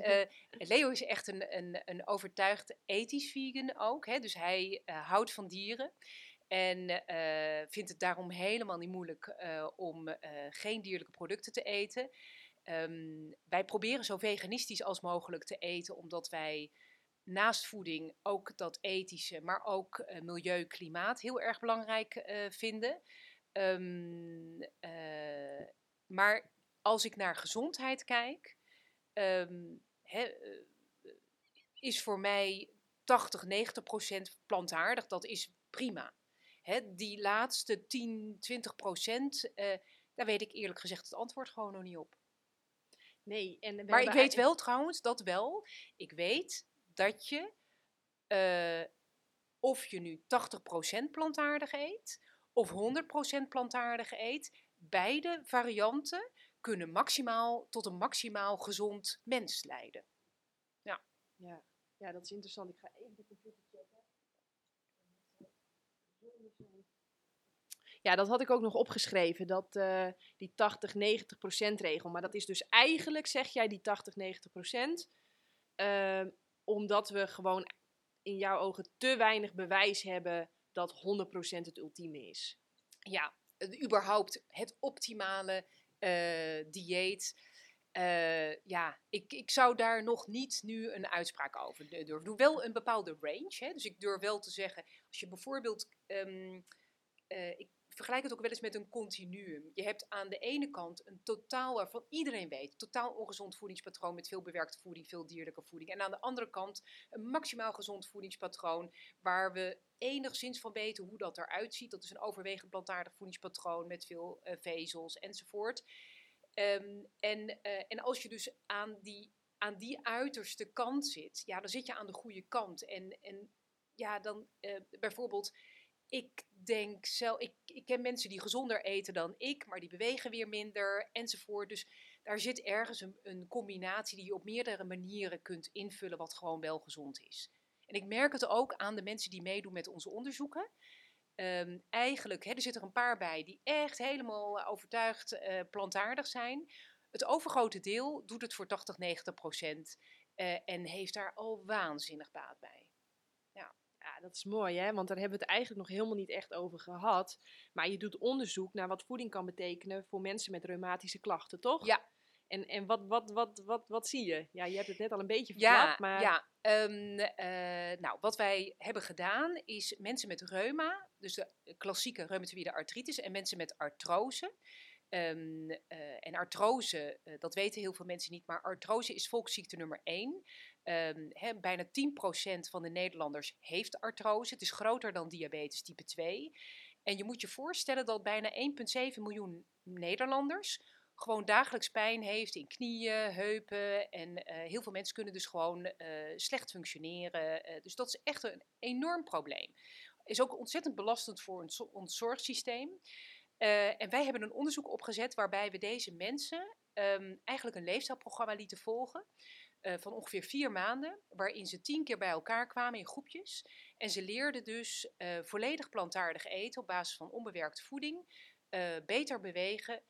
Leo is echt een, een, een overtuigd ethisch vegan ook. Hè? Dus hij houdt van dieren. En uh, vindt het daarom helemaal niet moeilijk uh, om uh, geen dierlijke producten te eten. Um, wij proberen zo veganistisch als mogelijk te eten, omdat wij naast voeding ook dat ethische, maar ook milieu, klimaat heel erg belangrijk vinden. Um, maar als ik naar gezondheid kijk, he, is voor mij 80, 90 procent plantaardig. Dat is prima. Hè, die laatste 10, 20 procent, uh, daar weet ik eerlijk gezegd het antwoord gewoon nog niet op. Nee, en maar ik weet wel trouwens, dat wel, ik weet dat je, uh, of je nu 80% plantaardig eet, of 100% plantaardig eet, beide varianten kunnen maximaal tot een maximaal gezond mens leiden. Ja. Ja, ja dat is interessant. Ik ga even de computer Ja, dat had ik ook nog opgeschreven, dat, uh, die 80-90% regel. Maar dat is dus eigenlijk, zeg jij, die 80-90%, uh, omdat we gewoon in jouw ogen te weinig bewijs hebben dat 100% het ultieme is. Ja, überhaupt het optimale uh, dieet. Uh, ja, ik, ik zou daar nog niet nu een uitspraak over durven doen. Wel een bepaalde range. Hè? Dus ik durf wel te zeggen, als je bijvoorbeeld. Um, uh, ik vergelijk het ook wel eens met een continuum. Je hebt aan de ene kant een totaal, waarvan iedereen weet, totaal ongezond voedingspatroon met veel bewerkte voeding, veel dierlijke voeding. En aan de andere kant een maximaal gezond voedingspatroon waar we enigszins van weten hoe dat eruit ziet. Dat is een overwegend plantaardig voedingspatroon met veel uh, vezels enzovoort. Um, en, uh, en als je dus aan die, aan die uiterste kant zit, ja, dan zit je aan de goede kant. En, en ja, dan uh, bijvoorbeeld ik denk zelf, ik, ik ken mensen die gezonder eten dan ik, maar die bewegen weer minder enzovoort. Dus daar zit ergens een, een combinatie die je op meerdere manieren kunt invullen, wat gewoon wel gezond is. En ik merk het ook aan de mensen die meedoen met onze onderzoeken. Um, eigenlijk, hè, er zitten er een paar bij die echt helemaal overtuigd uh, plantaardig zijn. Het overgrote deel doet het voor 80, 90 procent uh, en heeft daar al waanzinnig baat bij dat is mooi, hè? Want daar hebben we het eigenlijk nog helemaal niet echt over gehad. Maar je doet onderzoek naar wat voeding kan betekenen voor mensen met reumatische klachten, toch? Ja. En, en wat, wat, wat, wat, wat zie je? Ja, je hebt het net al een beetje verklapt, ja, maar... Ja, um, uh, nou, wat wij hebben gedaan is mensen met reuma, dus de klassieke reumatoïde artritis, en mensen met artrose... Um, uh, en artrose, uh, dat weten heel veel mensen niet, maar artrose is volksziekte nummer 1. He, bijna 10% van de Nederlanders heeft artrose. Het is groter dan diabetes type 2. En je moet je voorstellen dat bijna 1,7 miljoen Nederlanders gewoon dagelijks pijn heeft in knieën, heupen. En uh, heel veel mensen kunnen dus gewoon uh, slecht functioneren. Uh, dus dat is echt een enorm probleem. Is ook ontzettend belastend voor ons, zorgsysteem. en wij hebben een onderzoek opgezet waarbij we deze mensen um, eigenlijk een leefstijlprogramma lieten volgen. Uh, van ongeveer vier maanden, waarin ze tien keer bij elkaar kwamen in groepjes. En ze leerden dus uh, volledig plantaardig eten op basis van onbewerkte voeding, uh, beter bewegen,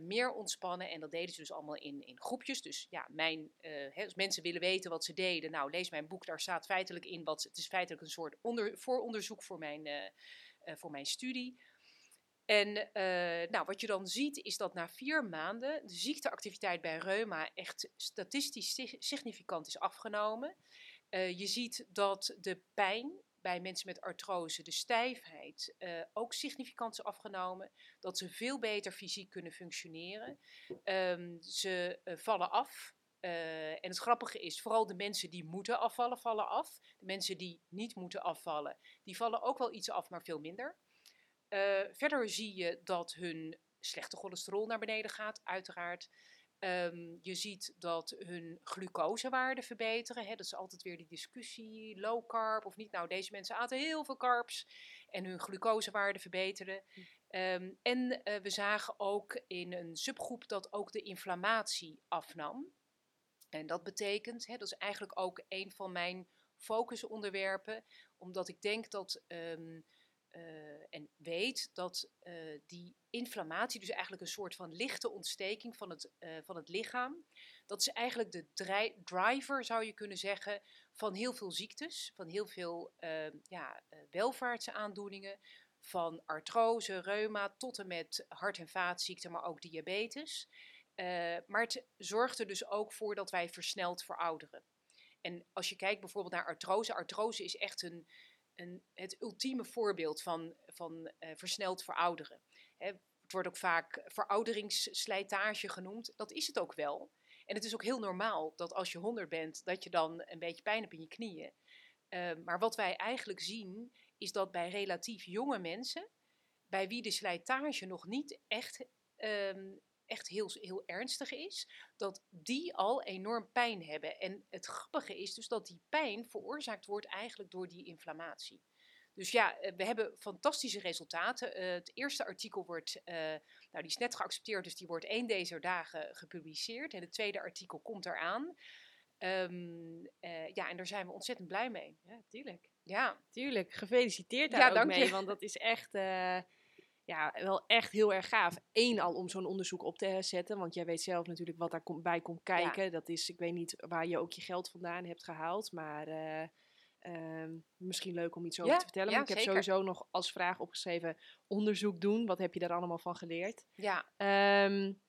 meer ontspannen. En dat deden ze dus allemaal in, in groepjes. Dus ja, mijn, als mensen willen weten wat ze deden, nou lees mijn boek, daar staat feitelijk in wat. Het is feitelijk een soort onder, vooronderzoek voor mijn, voor mijn studie. En uh, nou, wat je dan ziet is dat na vier maanden de ziekteactiviteit bij reuma echt statistisch significant is afgenomen. Uh, je ziet dat de pijn bij mensen met artrose, de stijfheid, uh, ook significant is afgenomen. Dat ze veel beter fysiek kunnen functioneren. Um, ze vallen af. en het grappige is, vooral de mensen die moeten afvallen, vallen af. De mensen die niet moeten afvallen, die vallen ook wel iets af, maar veel minder. Uh, verder zie je dat hun slechte cholesterol naar beneden gaat, uiteraard. Um, je ziet dat hun glucosewaarden verbeteren. Hè? Dat is altijd weer die discussie, low carb of niet. Nou, deze mensen aten heel veel carbs en hun glucosewaarden verbeteren. Um, en uh, we zagen ook in een subgroep dat ook de inflammatie afnam. En dat betekent, hè, dat is eigenlijk ook een van mijn focusonderwerpen, omdat ik denk dat um, uh, en weet dat uh, die inflammatie, dus eigenlijk een soort van lichte ontsteking van het, uh, van het lichaam, dat is eigenlijk de driver, zou je kunnen zeggen, van heel veel ziektes, van heel veel ja, welvaartsaandoeningen, van artrose, reuma tot en met hart- en vaatziekten, maar ook diabetes. maar het zorgt er dus ook voor dat wij versneld verouderen. En als je kijkt bijvoorbeeld naar artrose, artrose is echt een, het ultieme voorbeeld van, van uh, versneld verouderen. Hè, het wordt ook vaak verouderingsslijtage genoemd. Dat is het ook wel. En het is ook heel normaal dat als je 100 bent, dat je dan een beetje pijn hebt in je knieën. Uh, maar wat wij eigenlijk zien, is dat bij relatief jonge mensen, bij wie de slijtage nog niet echt um, echt heel, heel ernstig is, dat die al enorm pijn hebben. En het grappige is dus dat die pijn veroorzaakt wordt eigenlijk door die inflammatie. Dus ja, eh, we hebben fantastische resultaten. Uh, het eerste artikel wordt, uh, nou die is net geaccepteerd, dus die wordt één deze dagen gepubliceerd. En het tweede artikel komt eraan. Um, uh, ja, en daar zijn we ontzettend blij mee. Ja, tuurlijk. Ja, tuurlijk. Gefeliciteerd daar ja, ook mee, want dat is echt ja, wel echt heel erg gaaf. Eén al om zo'n onderzoek op te zetten, want jij weet zelf natuurlijk wat daarbij bij komt kijken. Ja. Dat is, ik weet niet waar je ook je geld vandaan hebt gehaald, maar uh, uh, misschien leuk om iets over ja, te vertellen. Ja, maar ik heb zeker. sowieso nog als vraag opgeschreven, onderzoek doen. Wat heb je daar allemaal van geleerd? Ja. Um,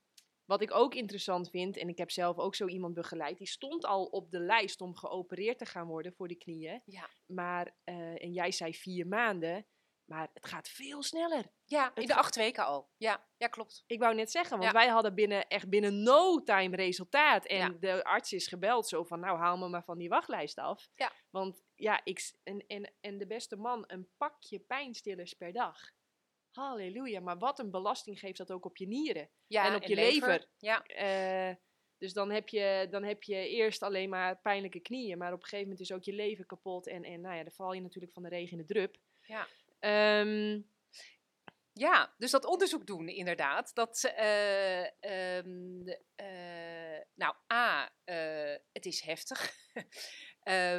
wat ik ook interessant vind, en ik heb zelf ook zo iemand begeleid, die stond al op de lijst om geopereerd te gaan worden voor de knieën. Ja. Maar, uh, en jij zei vier maanden. Maar het gaat veel sneller. Ja, in de acht weken al. Ja, ja klopt. Ik wou net zeggen, want Ja. wij hadden binnen, echt binnen no time resultaat. En Ja. de arts is gebeld zo van, nou haal me maar van die wachtlijst af. Ja. Want ja, ik, en, en, en de beste man, een pakje pijnstillers per dag. Halleluja, maar wat een belasting geeft dat ook op je nieren. Ja, En op je lever. Ja, Eh, dus dan heb, je, dan heb je eerst alleen maar pijnlijke knieën, maar op een gegeven moment is ook je lever kapot. En, en nou ja, dan val je natuurlijk van de regen in de drup. Ja. Ehm, Ja, dus dat onderzoek doen inderdaad. Dat, eh, ehm, eh, nou, A, eh, het is heftig. Eh,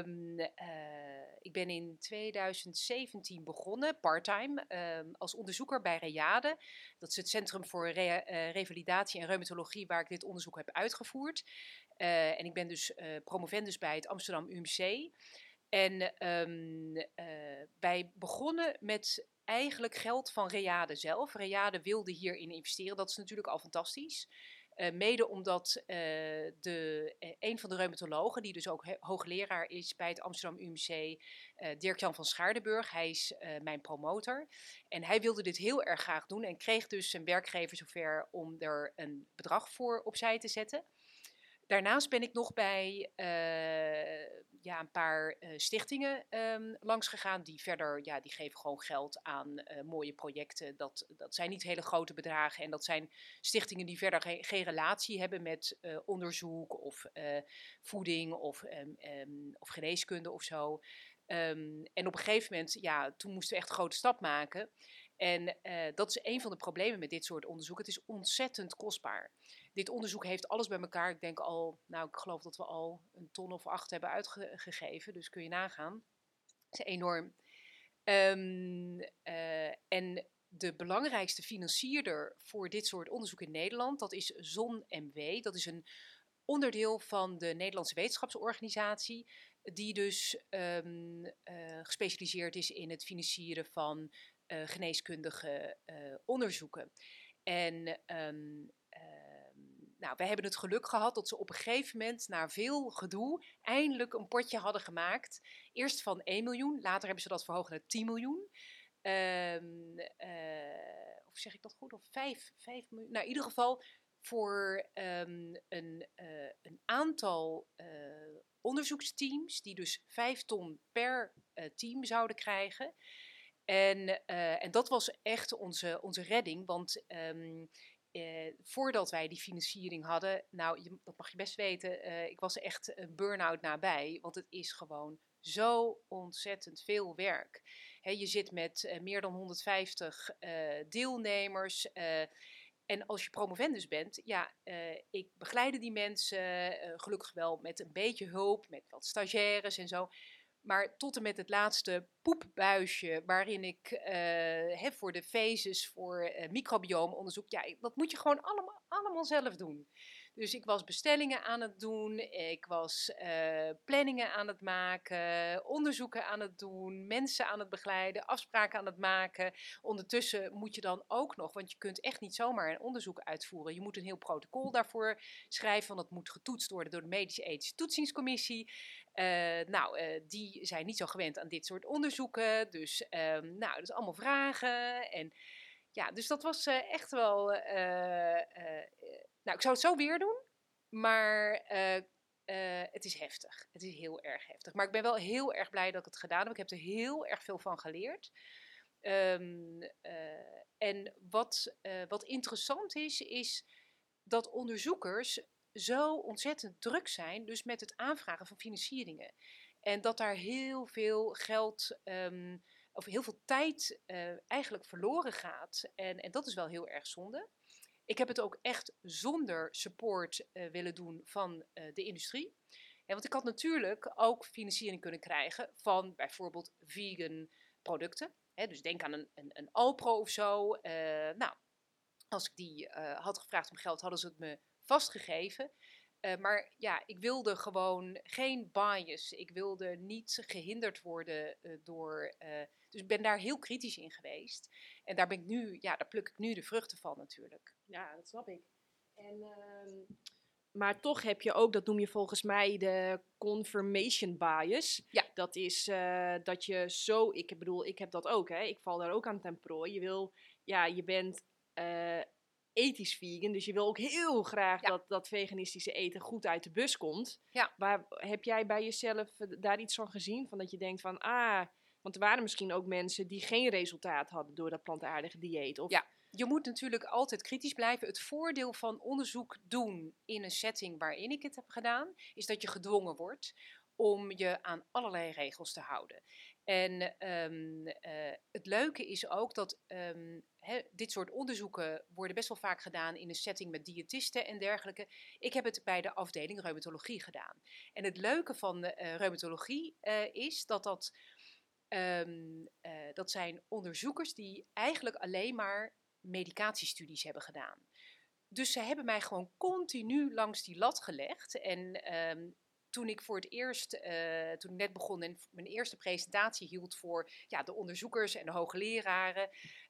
ik ben in 2017 begonnen, parttime, als onderzoeker bij READE. Dat is het Centrum voor Revalidatie en Reumatologie waar ik dit onderzoek heb uitgevoerd. En ik ben dus promovendus bij het Amsterdam UMC. En ehm, eh, wij begonnen met eigenlijk geld van Reade zelf. Reade wilde hierin investeren. Dat is natuurlijk al fantastisch. Eh, mede omdat eh, de, een van de reumatologen, die dus ook hoogleraar is bij het Amsterdam UMC, Dirk-Jan van Schaardenburg, hij is mijn promotor. En hij wilde dit heel erg graag doen en kreeg dus zijn werkgever zover om er een bedrag voor opzij te zetten. Daarnaast ben ik nog bij ja, een paar eh, stichtingen ehm langs gegaan. Die verder, ja, die geven gewoon geld aan eh, mooie projecten. Dat, dat zijn niet hele grote bedragen. En dat zijn stichtingen die verder ge- geen relatie hebben met eh, onderzoek of voeding of, ehm, ehm, of geneeskunde of zo. En op een gegeven moment, ja, toen moesten we echt een grote stap maken. En dat is een van de problemen met dit soort onderzoek. Het is ontzettend kostbaar dit onderzoek heeft alles bij elkaar. Ik denk al, nou, ik geloof dat we al een ton of acht hebben uitgegeven. Dus kun je nagaan. Dat is enorm. Ehm, eh, en de belangrijkste financierder voor dit soort onderzoek in Nederland, dat is ZonMW. Dat is een onderdeel van de Nederlandse wetenschapsorganisatie, die dus ehm, eh, gespecialiseerd is in het financieren van eh, geneeskundige onderzoeken. En ehm, nou, wij hebben het geluk gehad dat ze op een gegeven moment, na veel gedoe, eindelijk een potje hadden gemaakt. Eerst van 1 miljoen, later hebben ze dat verhoogd naar 10 miljoen. Ehm, eh, of zeg ik dat goed? Of 5, 5 miljoen? Nou, in ieder geval voor ehm, een, eh, een aantal eh, onderzoeksteams, die dus 5 ton per team zouden krijgen. En, en dat was echt onze, onze redding, want ehm, eh, voordat wij die financiering hadden, nou, dat mag je best weten, eh, ik was echt een burn-out nabij, want het is gewoon zo ontzettend veel werk. Je zit met eh, meer dan 150 eh, deelnemers. eh, en als je promovendus bent, ja, ik begeleide die mensen gelukkig wel met een beetje hulp, met wat stagiaires en zo. Maar tot en met het laatste poepbuisje, waarin ik eh, hè, voor de fases, voor eh microbiomonderzoek, ja, dat moet je gewoon allemaal, allemaal zelf doen. Dus ik was bestellingen aan het doen, ik was eh, planningen aan het maken, onderzoeken aan het doen, mensen aan het begeleiden, afspraken aan het maken. Ondertussen moet je dan ook nog, want je kunt echt niet zomaar een onderzoek uitvoeren. Je moet een heel protocol daarvoor schrijven, want dat moet getoetst worden door de Medische Ethische Toetsingscommissie. Eh, nou, eh, die zijn niet zo gewend aan dit soort onderzoeken. Dus, ehm, nou, dat is allemaal vragen. En ja, dus dat was echt wel. Nou, ik zou het zo weer doen, maar eh, eh, het is heftig. Het is heel erg heftig. Maar ik ben wel heel erg blij dat ik het gedaan heb. Ik heb er heel erg veel van geleerd. Ehm, eh, en wat, wat interessant is, is dat onderzoekers zo ontzettend druk zijn, dus met het aanvragen van financieringen. En dat daar heel veel geld ehm, of heel veel tijd eigenlijk verloren gaat. En, en dat is wel heel erg zonde. Ik heb het ook echt zonder support eh, willen doen van eh, de industrie. Want ik had natuurlijk ook financiering kunnen krijgen van bijvoorbeeld vegan producten. Hè, dus denk aan een, een, een Alpro of zo. Eh, nou, als ik die had gevraagd om geld, hadden ze het me vastgegeven. Maar ja, ik wilde gewoon geen bias. Ik wilde niet gehinderd worden door. Dus ik ben daar heel kritisch in geweest. En daar ben ik nu, ja, daar pluk ik nu de vruchten van natuurlijk. Ja, dat snap ik. En uh, maar toch heb je ook, dat noem je volgens mij de confirmation bias. Ja. Dat is eh, dat je zo, ik bedoel, ik heb dat ook, hè. Ik val daar ook aan ten prooi. Je wil, ja, je bent eh, ethisch vegan, dus je wil ook heel graag Ja. dat dat veganistische eten goed uit de bus komt. Ja. Maar heb jij bij jezelf eh, daar iets van gezien? Van dat je denkt van, ah, want er waren misschien ook mensen die geen resultaat hadden door dat plantaardige dieet. Of, Ja. Je moet natuurlijk altijd kritisch blijven. Het voordeel van onderzoek doen in een setting waarin ik het heb gedaan, is dat je gedwongen wordt om je aan allerlei regels te houden. En ehm, eh, het leuke is ook dat ehm, dit soort onderzoeken worden best wel vaak gedaan in een setting met diëtisten en dergelijke. Ik heb het bij de afdeling reumatologie gedaan. En het leuke van eh, reumatologie eh, is dat dat, ehm, eh, dat zijn onderzoekers die eigenlijk alleen maar medicatiestudies hebben gedaan. Dus ze hebben mij gewoon continu langs die lat gelegd. En ehm, toen ik voor het eerst, eh, toen ik net begon en mijn eerste presentatie hield voor ja, de onderzoekers en de hoogleraren,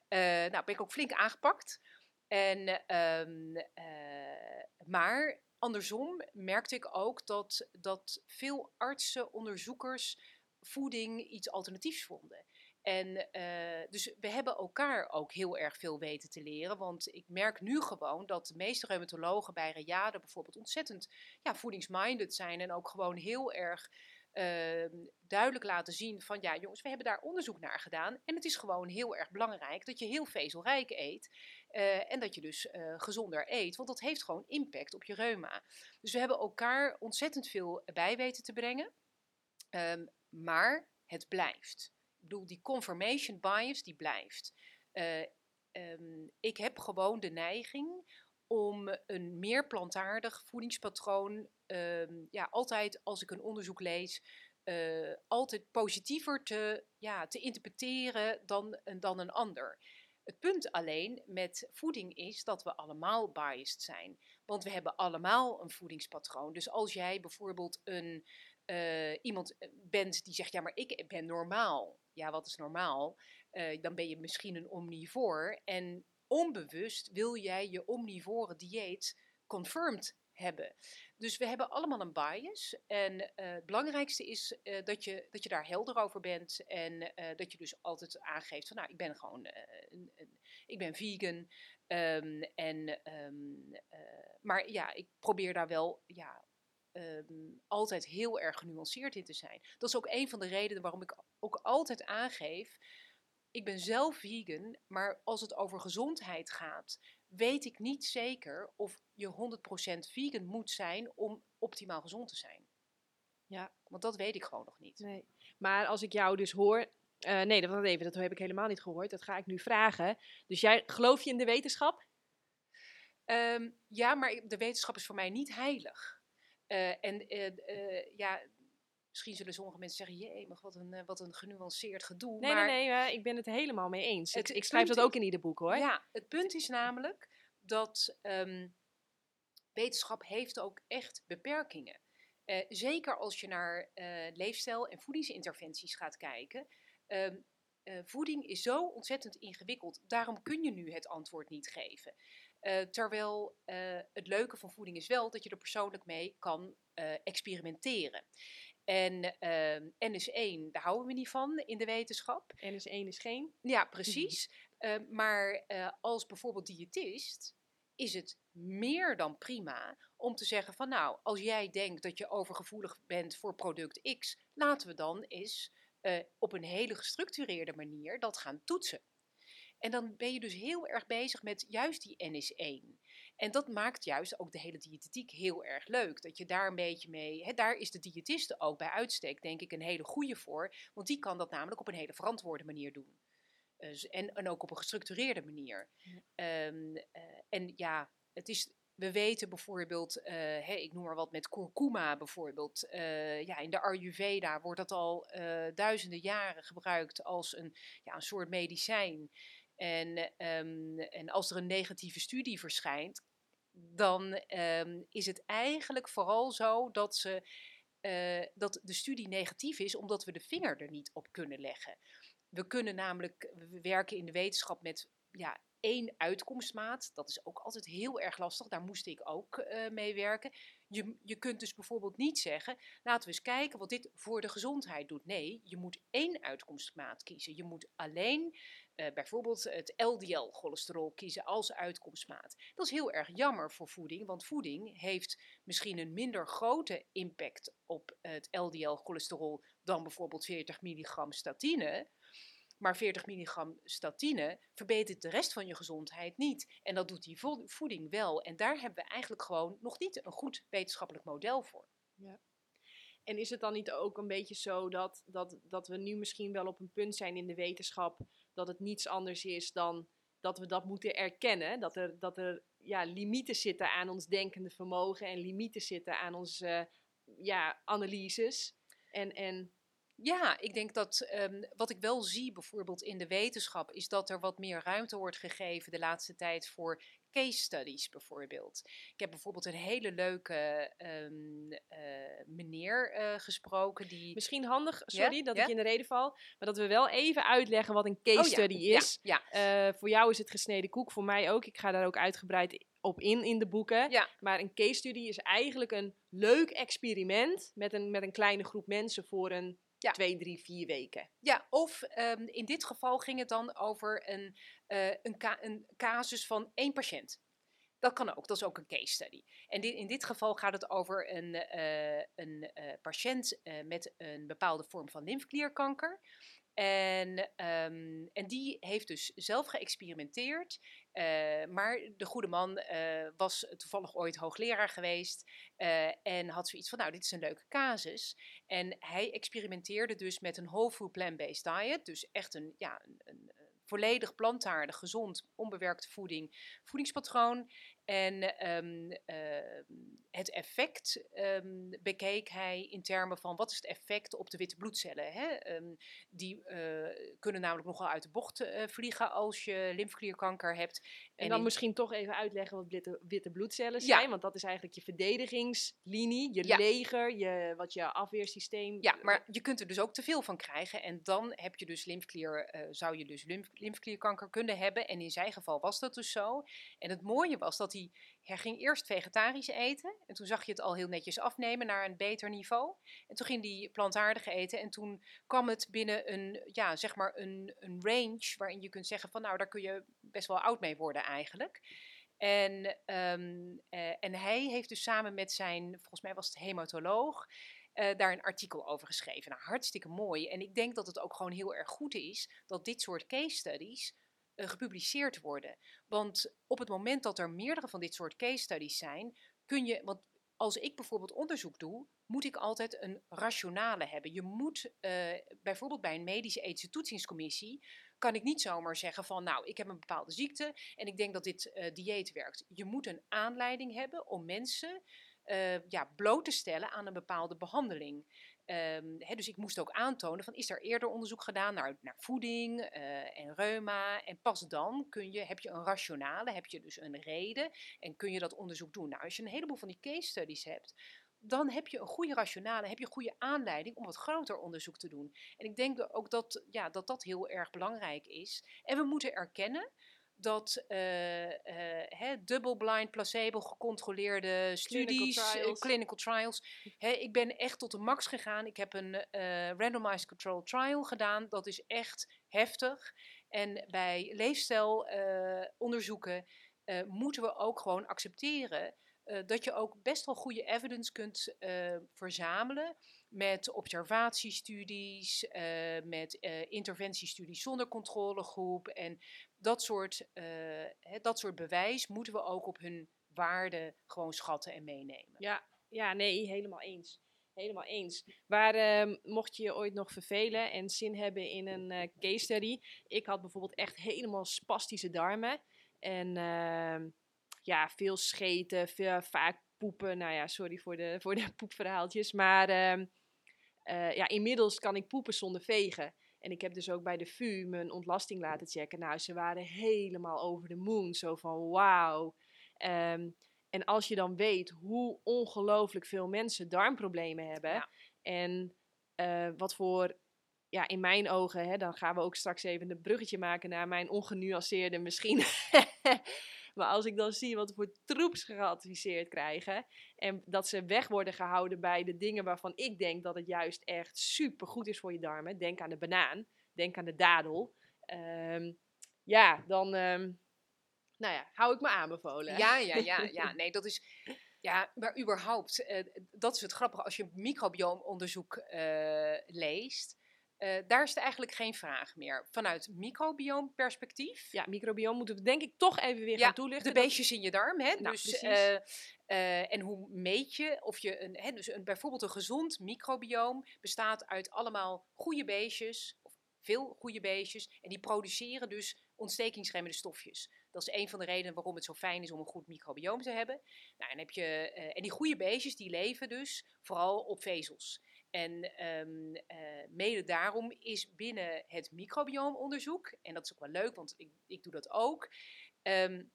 eh, nou, ben ik ook flink aangepakt. En, ehm, eh, maar andersom merkte ik ook dat, dat veel artsen, onderzoekers voeding iets alternatiefs vonden. En eh, dus we hebben elkaar ook heel erg veel weten te leren. Want ik merk nu gewoon dat de meeste reumatologen bij Reade bijvoorbeeld ontzettend ja, voedingsminded zijn. En ook gewoon heel erg ehm, duidelijk laten zien van ja jongens, we hebben daar onderzoek naar gedaan. En het is gewoon heel erg belangrijk dat je heel vezelrijk eet. eh, en dat je dus eh, gezonder eet. Want dat heeft gewoon impact op je reuma. Dus we hebben elkaar ontzettend veel bij weten te brengen. Ehm, maar het blijft. Ik bedoel, die confirmation bias, die blijft. Eh, ehm, ik heb gewoon de neiging om een meer plantaardig voedingspatroon, ehm, ja, altijd als ik een onderzoek lees, eh, altijd positiever te, ja, te interpreteren dan, dan een ander. Het punt alleen met voeding is dat we allemaal biased zijn. Want we hebben allemaal een voedingspatroon. Dus als jij bijvoorbeeld een, eh, iemand bent die zegt, ja, maar ik ben normaal. Ja, wat is normaal? Eh, dan ben je misschien een omnivoor. En onbewust wil jij je omnivore dieet confirmed hebben. Dus we hebben allemaal een bias. En eh, het belangrijkste is eh, dat, je, dat je daar helder over bent. En eh, dat je dus altijd aangeeft van, nou, ik ben gewoon, eh, ik ben vegan. Ehm, en, ehm, eh, maar ja, ik probeer daar wel, ja, ehm, altijd heel erg genuanceerd in te zijn. Dat is ook een van de redenen waarom ik ook altijd aangeef. Ik ben zelf vegan, maar als het over gezondheid gaat, weet ik niet zeker of je 100% vegan moet zijn om optimaal gezond te zijn. Ja. Want dat weet ik gewoon nog niet. Nee. Maar als ik jou dus hoor. eh, nee, dat, even, dat heb ik helemaal niet gehoord. Dat ga ik nu vragen. Dus jij geloof je in de wetenschap? Ehm, ja, maar de wetenschap is voor mij niet heilig. Eh, en eh, eh, ja, misschien zullen sommige mensen zeggen: jee, maar wat een, wat een genuanceerd gedoe. Nee, maar nee, nee, ik ben het helemaal mee eens. Ik, Het ik schrijf dat ook in ieder boek hoor. Ja, het punt is namelijk dat ehm, wetenschap heeft ook echt beperkingen. Eh, zeker als je naar leefstijl- en voedingsinterventies gaat kijken. Ehm, eh, voeding is zo ontzettend ingewikkeld. Daarom kun je nu het antwoord niet geven. Eh, terwijl eh, het leuke van voeding is wel dat je er persoonlijk mee kan eh, experimenteren. En ehm, NS1, daar houden we niet van in de wetenschap. En is één is geen. Ja, precies. Eh, maar eh, als bijvoorbeeld diëtist is het meer dan prima om te zeggen van nou, als jij denkt dat je overgevoelig bent voor product X, laten we dan eens op een hele gestructureerde manier dat gaan toetsen. En dan ben je dus heel erg bezig met juist die NS1. En dat maakt juist ook de hele diëtetiek heel erg leuk. Dat je daar een beetje mee. Hè, daar is de diëtiste ook bij uitstek, denk ik, een hele goede voor. Want die kan dat namelijk op een hele verantwoorde manier doen. Z- en, en ook op een gestructureerde manier. Ja. Ehm, eh, en ja, het is. We weten bijvoorbeeld, eh, ik noem maar wat met kurkuma bijvoorbeeld. eh, ja, in de Ayurveda wordt dat al duizenden jaren gebruikt als een, ja, een soort medicijn. En, ehm, en als er een negatieve studie verschijnt, dan ehm, is het eigenlijk vooral zo dat, ze, eh, dat de studie negatief is omdat we de vinger er niet op kunnen leggen. We kunnen namelijk, we werken in de wetenschap met ja, één uitkomstmaat. Dat is ook altijd heel erg lastig. Daar moest ik ook uh, mee werken. Je, je kunt dus bijvoorbeeld niet zeggen, laten we eens kijken wat dit voor de gezondheid doet. Nee, je moet één uitkomstmaat kiezen. Je moet alleen bijvoorbeeld het LDL-cholesterol kiezen als uitkomstmaat. Dat is heel erg jammer voor voeding, want voeding heeft misschien een minder grote impact op het LDL-cholesterol dan bijvoorbeeld 40 milligram statine. Maar 40 milligram statine verbetert de rest van je gezondheid niet. En dat doet die voeding wel. En daar hebben we eigenlijk gewoon nog niet een goed wetenschappelijk model voor. Ja. En is het dan niet ook een beetje zo dat, dat, dat we nu misschien wel op een punt zijn in de wetenschap dat het niets anders is dan dat we dat moeten erkennen? Dat er, dat er ja, limieten zitten aan ons denkende vermogen en limieten zitten aan onze ja, analyses. En, en ja, ik denk dat um, wat ik wel zie bijvoorbeeld in de wetenschap is dat er wat meer ruimte wordt gegeven de laatste tijd voor case studies bijvoorbeeld. Ik heb bijvoorbeeld een hele leuke um, uh, meneer uh, gesproken die... Misschien handig, sorry dat ik in de reden val, maar dat we wel even uitleggen wat een case oh, study is. Ja, uh, voor jou is het gesneden koek, voor mij ook. Ik ga daar ook uitgebreid op in in de boeken. Ja. Maar een case study is eigenlijk een leuk experiment met een, met een kleine groep mensen voor een ja. twee, drie, vier weken. Ja, of um, in dit geval ging het dan over een, uh, een, een casus van één patiënt. Dat kan ook, dat is ook een case study. En dit, in dit geval gaat het over een, uh, een uh, patiënt met een bepaalde vorm van lymfeklierkanker. En, um, en die heeft dus zelf geëxperimenteerd. Uh, maar de goede man uh, was toevallig ooit hoogleraar geweest. Uh, en had zoiets van: Nou, dit is een leuke casus. En hij experimenteerde dus met een whole food plant-based diet. Dus echt een, ja, een, een volledig plantaardig, gezond, onbewerkte voeding, voedingspatroon. En um, uh, het effect um, bekeek hij in termen van wat is het effect op de witte bloedcellen. Hè? Um, die uh, kunnen namelijk nogal uit de bocht uh, vliegen als je lymfeklierkanker hebt. En, en dan in... misschien toch even uitleggen wat witte, witte bloedcellen zijn. Ja. Want dat is eigenlijk je verdedigingslinie, je ja. leger, je, wat je afweersysteem... Ja, maar je kunt er dus ook te veel van krijgen. En dan heb je dus lymfeklier, zou je dus lymf, lymfeklierkanker kunnen hebben. En in zijn geval was dat dus zo. En het mooie was dat hij hij, ging eerst vegetarisch eten. En toen zag je het al heel netjes afnemen naar een beter niveau. En toen ging hij plantaardig eten. En toen kwam het binnen een, ja, zeg maar een, een range waarin je kunt zeggen van nou, daar kun je best wel oud mee worden eigenlijk. En, um, uh, en hij heeft dus samen met zijn, volgens mij was het hematoloog, uh, daar een artikel over geschreven. Nou, hartstikke mooi. En ik denk dat het ook gewoon heel erg goed is dat dit soort case studies gepubliceerd worden. Want op het moment dat er meerdere van dit soort case studies zijn, kun je, want als ik bijvoorbeeld onderzoek doe, moet ik altijd een rationale hebben. Je moet uh, bijvoorbeeld bij een medische ethische toetsingscommissie, kan ik niet zomaar zeggen van nou, ik heb een bepaalde ziekte en ik denk dat dit uh, dieet werkt. Je moet een aanleiding hebben om mensen ja, bloot te stellen aan een bepaalde behandeling. Um, dus ik moest ook aantonen van is er eerder onderzoek gedaan naar, naar voeding uh, en reuma. En pas dan kun je, heb je een rationale, heb je dus een reden en kun je dat onderzoek doen. Nou, als je een heleboel van die case studies hebt, dan heb je een goede rationale, heb je goede aanleiding om wat groter onderzoek te doen. En ik denk ook dat ja, dat, dat heel erg belangrijk is. En we moeten erkennen dat uh, uh, double-blind, placebo-gecontroleerde studies, clinical trials, clinical trials ik ben echt tot de max gegaan. Ik heb een randomized control trial gedaan. Dat is echt heftig. En bij leefstijlonderzoeken moeten we ook gewoon accepteren dat je ook best wel goede evidence kunt verzamelen met observatiestudies, uh, met uh, interventiestudies zonder controlegroep. En dat soort, hè, dat soort bewijs moeten we ook op hun waarde gewoon schatten en meenemen. Ja, ja nee, helemaal eens. Helemaal eens. Waar ehm, mocht je je ooit nog vervelen en zin hebben in een case study? Ik had bijvoorbeeld echt helemaal spastische darmen. En ehm, ja, veel scheten, veel, vaak poepen. Nou ja, sorry voor de, voor de poepverhaaltjes. Maar ehm, uh, ja, inmiddels kan ik poepen zonder vegen. En ik heb dus ook bij de VU mijn ontlasting laten checken. Nou, ze waren helemaal over de moon. Zo van wauw. Um, en als je dan weet hoe ongelooflijk veel mensen darmproblemen hebben. Ja. En uh, wat voor ja, in mijn ogen, hè, dan gaan we ook straks even een bruggetje maken naar mijn ongenuanceerde misschien. maar als ik dan zie wat voor troeps geadviseerd krijgen. En dat ze weg worden gehouden bij de dingen waarvan ik denk dat het juist echt super goed is voor je darmen. Denk aan de banaan, denk aan de dadel. Ehm, ja, dan ehm, nou ja, hou ik me aanbevolen. Ja, ja, ja, ja. Nee, dat is. Ja, maar überhaupt, uh, dat is het grappige. Als je een microbiomonderzoek uh, leest, uh, daar is het eigenlijk geen vraag meer. Vanuit microbioomperspectief. Ja, microbioom moeten we denk ik toch even weer gaan toelichten. De beestjes in je darm, hè? Nou, dus, en hoe meet je of je een, hè, dus een, bijvoorbeeld een gezond microbioom bestaat uit allemaal goede beestjes, of veel goede beestjes, en die produceren dus ontstekingsremmende stofjes. Dat is een van de redenen waarom het zo fijn is om een goed microbioom te hebben. Nou, en, heb je, en die goede beestjes die leven dus vooral op vezels. En um, uh, mede daarom is binnen het microbioomonderzoek, en dat is ook wel leuk, want ik, ik doe dat ook. Um,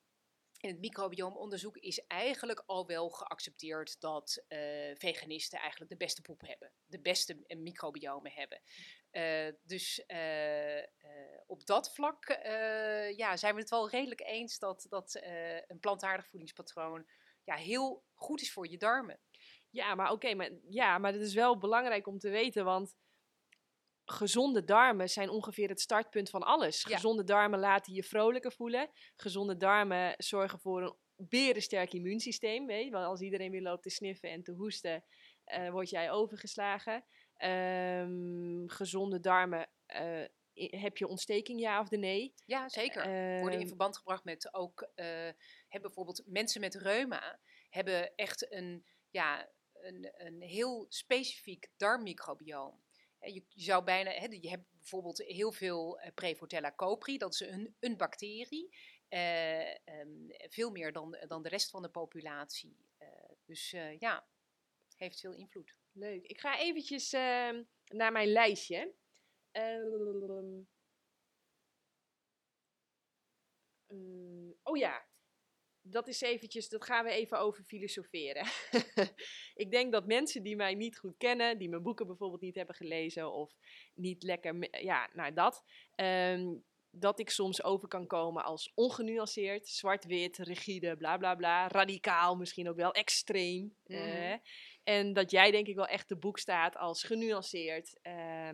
in het microbioomonderzoek is eigenlijk al wel geaccepteerd dat uh, veganisten eigenlijk de beste poep hebben. De beste microbiomen hebben. Dus op dat vlak ja, zijn we het wel redelijk eens dat, dat een plantaardig voedingspatroon ja, heel goed is voor je darmen. Ja, maar oké, maar, ja, maar dat is wel belangrijk om te weten, want gezonde darmen zijn ongeveer het startpunt van alles. Gezonde darmen laten je vrolijker voelen. Gezonde darmen zorgen voor een berensterk immuunsysteem. Weet je? Want als iedereen weer loopt te sniffen en te hoesten, uh, word jij overgeslagen. Um, gezonde darmen. Uh, heb je ontsteking, ja of nee? Ja, zeker. Uh, Worden in verband gebracht met ook, hebben bijvoorbeeld mensen met reuma, hebben echt een, ja, een, een heel specifiek darmmicrobioom. Je, zou bijna, hè, je hebt bijvoorbeeld heel veel uh, Prevotella copri, dat is een, een bacterie. Uh, um, veel meer dan, dan de rest van de populatie. Uh, dus ja, heeft veel invloed. Leuk. Ik ga eventjes ehm, naar mijn lijstje. Ehm, oh ja, dat is eventjes, dat gaan we even over filosoferen. ik denk dat mensen die mij niet goed kennen, die mijn boeken bijvoorbeeld niet hebben gelezen of niet lekker, ja, nou dat, um, dat ik soms over kan komen als ongenuanceerd, zwart-wit, rigide, bla bla bla, radicaal, misschien ook wel extreem. Mm. Uh, en dat jij denk ik wel echt de boek staat als genuanceerd. Uh,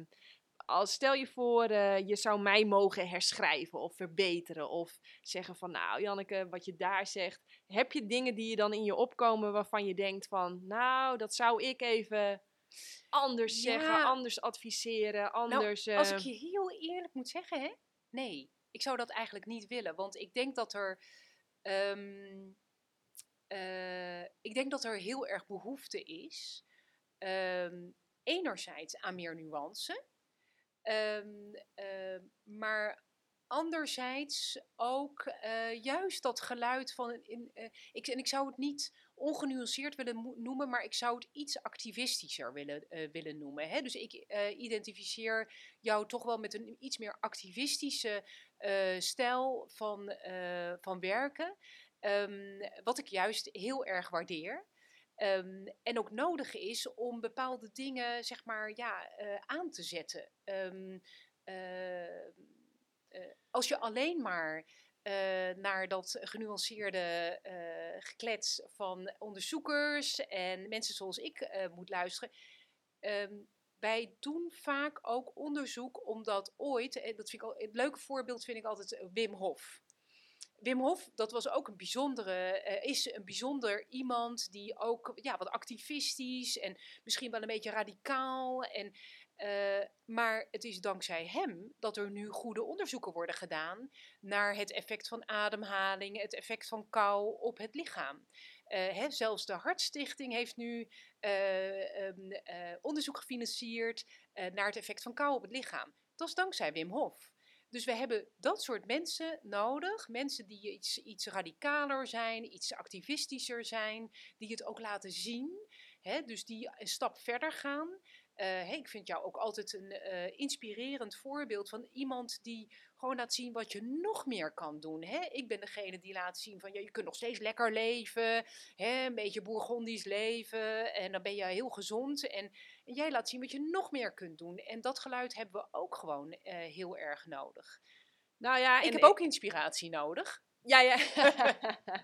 als stel je voor, uh, je zou mij mogen herschrijven of verbeteren. Of zeggen van, nou Janneke, wat je daar zegt. Heb je dingen die je dan in je opkomen waarvan je denkt van, nou, dat zou ik even anders ja. zeggen, anders adviseren, nou, anders... Nou, als ik je heel eerlijk moet zeggen, hè? Nee, ik zou dat eigenlijk niet willen. Want ik denk dat er... Um, uh, ik denk dat er heel erg behoefte is... Um, enerzijds aan meer nuance... Um, uh, maar anderzijds ook uh, juist dat geluid van. In, uh, ik, en ik zou het niet ongenuanceerd willen noemen, maar ik zou het iets activistischer willen, uh, willen noemen. Hè? Dus ik identificeer jou toch wel met een iets meer activistische stijl van, van werken. Um, wat ik juist heel erg waardeer. Um, en ook nodig is om bepaalde dingen, zeg maar, ja, uh, aan te zetten. Um, uh, uh, als je alleen maar naar dat genuanceerde geklets van onderzoekers en mensen zoals ik moet luisteren. Um, wij doen vaak ook onderzoek omdat ooit, en dat vind ik al, het leuke voorbeeld vind ik altijd Wim Hof. Wim Hof, dat was ook een bijzondere, uh, is een bijzonder iemand die ook ja, wat activistisch en misschien wel een beetje radicaal. En, uh, maar het is dankzij hem dat er nu goede onderzoeken worden gedaan naar het effect van ademhaling, het effect van kou op het lichaam. Uh, zelfs de Hartstichting heeft nu um, onderzoek gefinancierd naar het effect van kou op het lichaam. Dat is dankzij Wim Hof. Dus we hebben dat soort mensen nodig. Mensen die iets, iets radicaler zijn, iets activistischer zijn, die het ook laten zien. Hè, dus die een stap verder gaan. Hey, ik vind jou ook altijd een uh, inspirerend voorbeeld van iemand die gewoon laat zien wat je nog meer kan doen. Hè? Ik ben degene die laat zien van ja, je kunt nog steeds lekker leven, hè? een beetje bourgondisch leven en dan ben je heel gezond. En, en, jij laat zien wat je nog meer kunt doen. En dat geluid hebben we ook gewoon uh, heel erg nodig. Nou ja, ik heb ook inspiratie nodig. Ja, ja.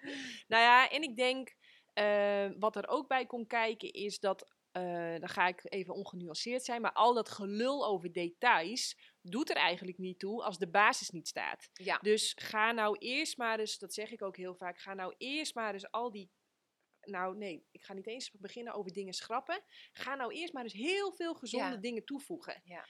nou ja, en ik denk, uh, wat er ook bij komt kijken, is dat uh, dan ga ik even ongenuanceerd zijn, maar al dat gelul over details doet er eigenlijk niet toe als de basis niet staat. Ja. Dus ga nou eerst maar eens, dat zeg ik ook heel vaak, ga nou eerst maar eens al die nou nee, ik ga niet eens beginnen over dingen schrappen. Ga nou eerst maar eens heel veel gezonde dingen toevoegen. Ja.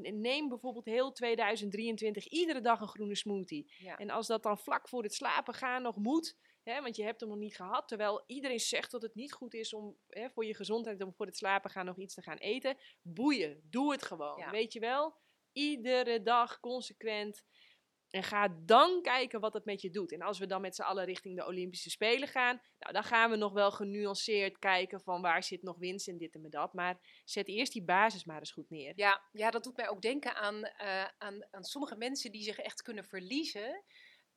neem bijvoorbeeld heel 2023 iedere dag een groene smoothie. Ja. En als dat dan vlak voor het slapen gaan nog moet, want je hebt hem nog niet gehad. Terwijl iedereen zegt dat het niet goed is om voor je gezondheid, om voor het slapen gaan nog iets te gaan eten. Boeien, doe het gewoon. Weet je wel? Iedere dag consequent. En ga dan kijken wat het met je doet. En als we dan met z'n allen richting de Olympische Spelen gaan, nou, dan gaan we nog wel genuanceerd kijken van waar zit nog winst in dit en dat. Maar zet eerst die basis maar eens goed neer. Ja, ja dat doet mij ook denken aan, uh, aan, aan sommige mensen die zich echt kunnen verliezen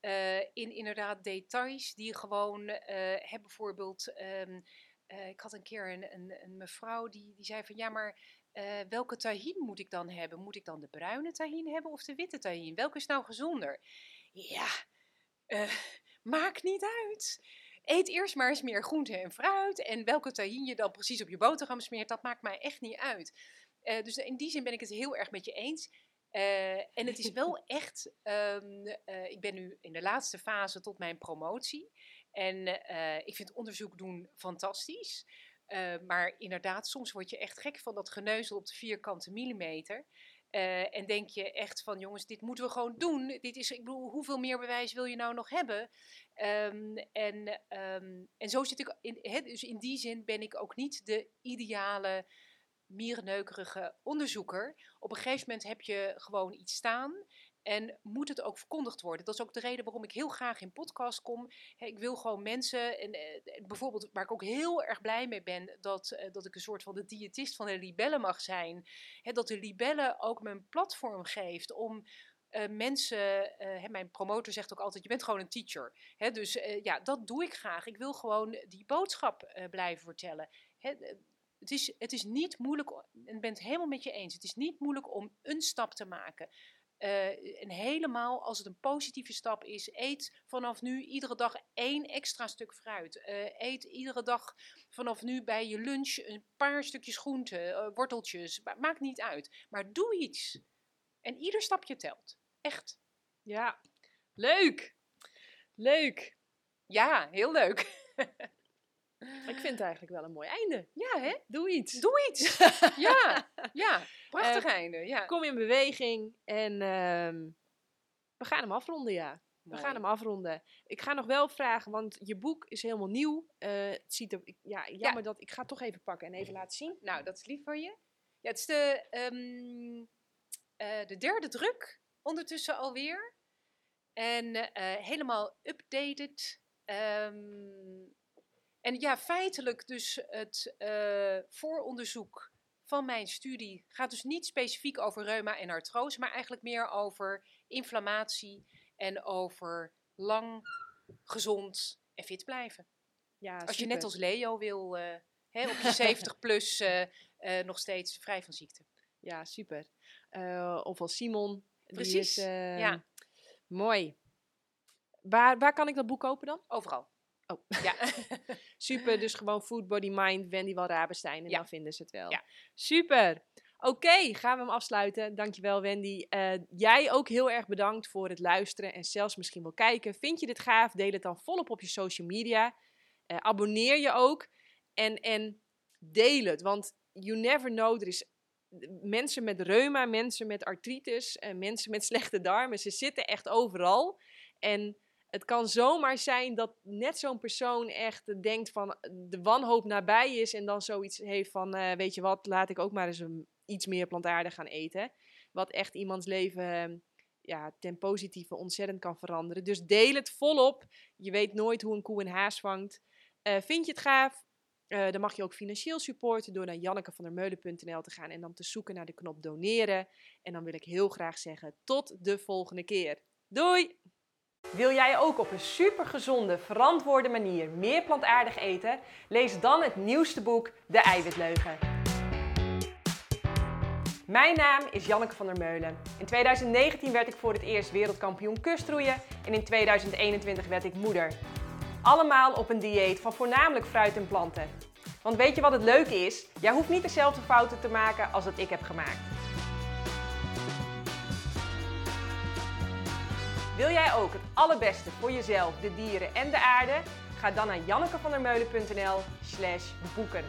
uh, in inderdaad details die gewoon uh, hebben bijvoorbeeld. Uh, ik had een keer een, een, een, mevrouw die, die zei van ja, maar welke tahin moet ik dan hebben? Moet ik dan de bruine tahin hebben of de witte tahin? Welke is nou gezonder? Ja, maakt niet uit. Eet eerst maar eens meer groente en fruit. En welke tahin je dan precies op je boterham smeert, dat maakt mij echt niet uit. dus in die zin ben ik het heel erg met je eens. Uh, en het is wel echt, um, uh, ik ben nu in de laatste fase tot mijn promotie. En ik vind onderzoek doen fantastisch. Maar inderdaad, soms word je echt gek van dat geneuzel op de vierkante millimeter. en denk je echt van, jongens, dit moeten we gewoon doen. Dit is, ik bedoel, hoeveel meer bewijs wil je nou nog hebben? Um, en, um, en zo zit ik, in, dus in die zin ben ik ook niet de ideale mierenneukerige onderzoeker. Op een gegeven moment heb je gewoon iets staan en moet het ook verkondigd worden. Dat is ook de reden waarom ik heel graag in podcast kom. ik wil gewoon mensen, en eh, bijvoorbeeld waar ik ook heel erg blij mee ben, dat, eh, dat ik een soort van de diëtist van de libellen mag zijn. dat de libellen ook mijn platform geeft om uh, mensen, mijn promotor zegt ook altijd, je bent gewoon een teacher. dus ja, dat doe ik graag. Ik wil gewoon die boodschap blijven vertellen het is, het is niet moeilijk, en ik ben het helemaal met je eens, het is niet moeilijk om een stap te maken. Uh, en helemaal als het een positieve stap is, eet vanaf nu iedere dag één extra stuk fruit. Uh, eet iedere dag vanaf nu bij je lunch een paar stukjes groente, uh, worteltjes, maakt niet uit. Maar doe iets. En ieder stapje telt. Echt. Ja, leuk. Leuk. Ja, heel leuk. Ik vind het eigenlijk wel een mooi einde. Ja, hè? Doe iets. Doe iets. ja, ja. Prachtig uh, einde. Ja. Kom in beweging en uh, we gaan hem afronden, ja. We gaan hem afronden. Ik ga nog wel vragen, want je boek is helemaal nieuw. Uh, het ziet er, ja, jammer dat ik ga het toch even pakken en even laten zien. Nou, dat is lief van je. Ja, het is de, um, de derde druk ondertussen alweer. En helemaal updated. Um, en ja, feitelijk dus het uh, vooronderzoek van mijn studie gaat dus niet specifiek over reuma en artrose, maar eigenlijk meer over inflammatie en over lang, gezond en fit blijven. Ja, Als je net als Leo wil, uh, hè, op je 70 plus uh, nog steeds vrij van ziekte. Ja, super. of als Simon. Precies, is, ja. Mooi. Waar, waar kan ik dat boek kopen dan? Overal. Oh, ja. Super, dus gewoon Food, Body, Mind, Wendy Walrabenstein en ja. dan vinden ze het wel. Ja. Super. Oké, gaan we hem afsluiten. Dankjewel Wendy. Uh, jij ook heel erg bedankt voor het luisteren en zelfs misschien wel kijken. Vind je dit gaaf? Deel het dan volop op je social media. Uh, abonneer je ook en, en deel het, want you never know. Er is mensen met reuma, mensen met artritis, uh, mensen met slechte darmen. Ze zitten echt overal. En het kan zomaar zijn dat net zo'n persoon echt denkt van de wanhoop nabij is en dan zoiets heeft van, uh, weet je wat, laat ik ook maar eens een, iets meer plantaardig gaan eten. Wat echt iemands leven ja, ten positieve ontzettend kan veranderen. Dus deel het volop. Je weet nooit hoe een koe een haas vangt. Uh, vind je het gaaf? Uh, dan mag je ook financieel supporten door naar jannekevandermeulen.nl te gaan en dan te zoeken naar de knop doneren. En dan wil ik heel graag zeggen tot de volgende keer. Doei! Wil jij ook op een supergezonde, verantwoorde manier meer plantaardig eten? Lees dan het nieuwste boek De Eiwitleugen. Mijn naam is Janneke van der Meulen. In 2019 werd ik voor het eerst wereldkampioen kustroeien en in 2021 werd ik moeder. Allemaal op een dieet van voornamelijk fruit en planten. Want weet je wat het leuke is? Jij hoeft niet dezelfde fouten te maken als dat ik heb gemaakt. Wil jij ook het allerbeste voor jezelf, de dieren en de aarde? Ga dan naar jannekevandermeulen.nl slash boeken.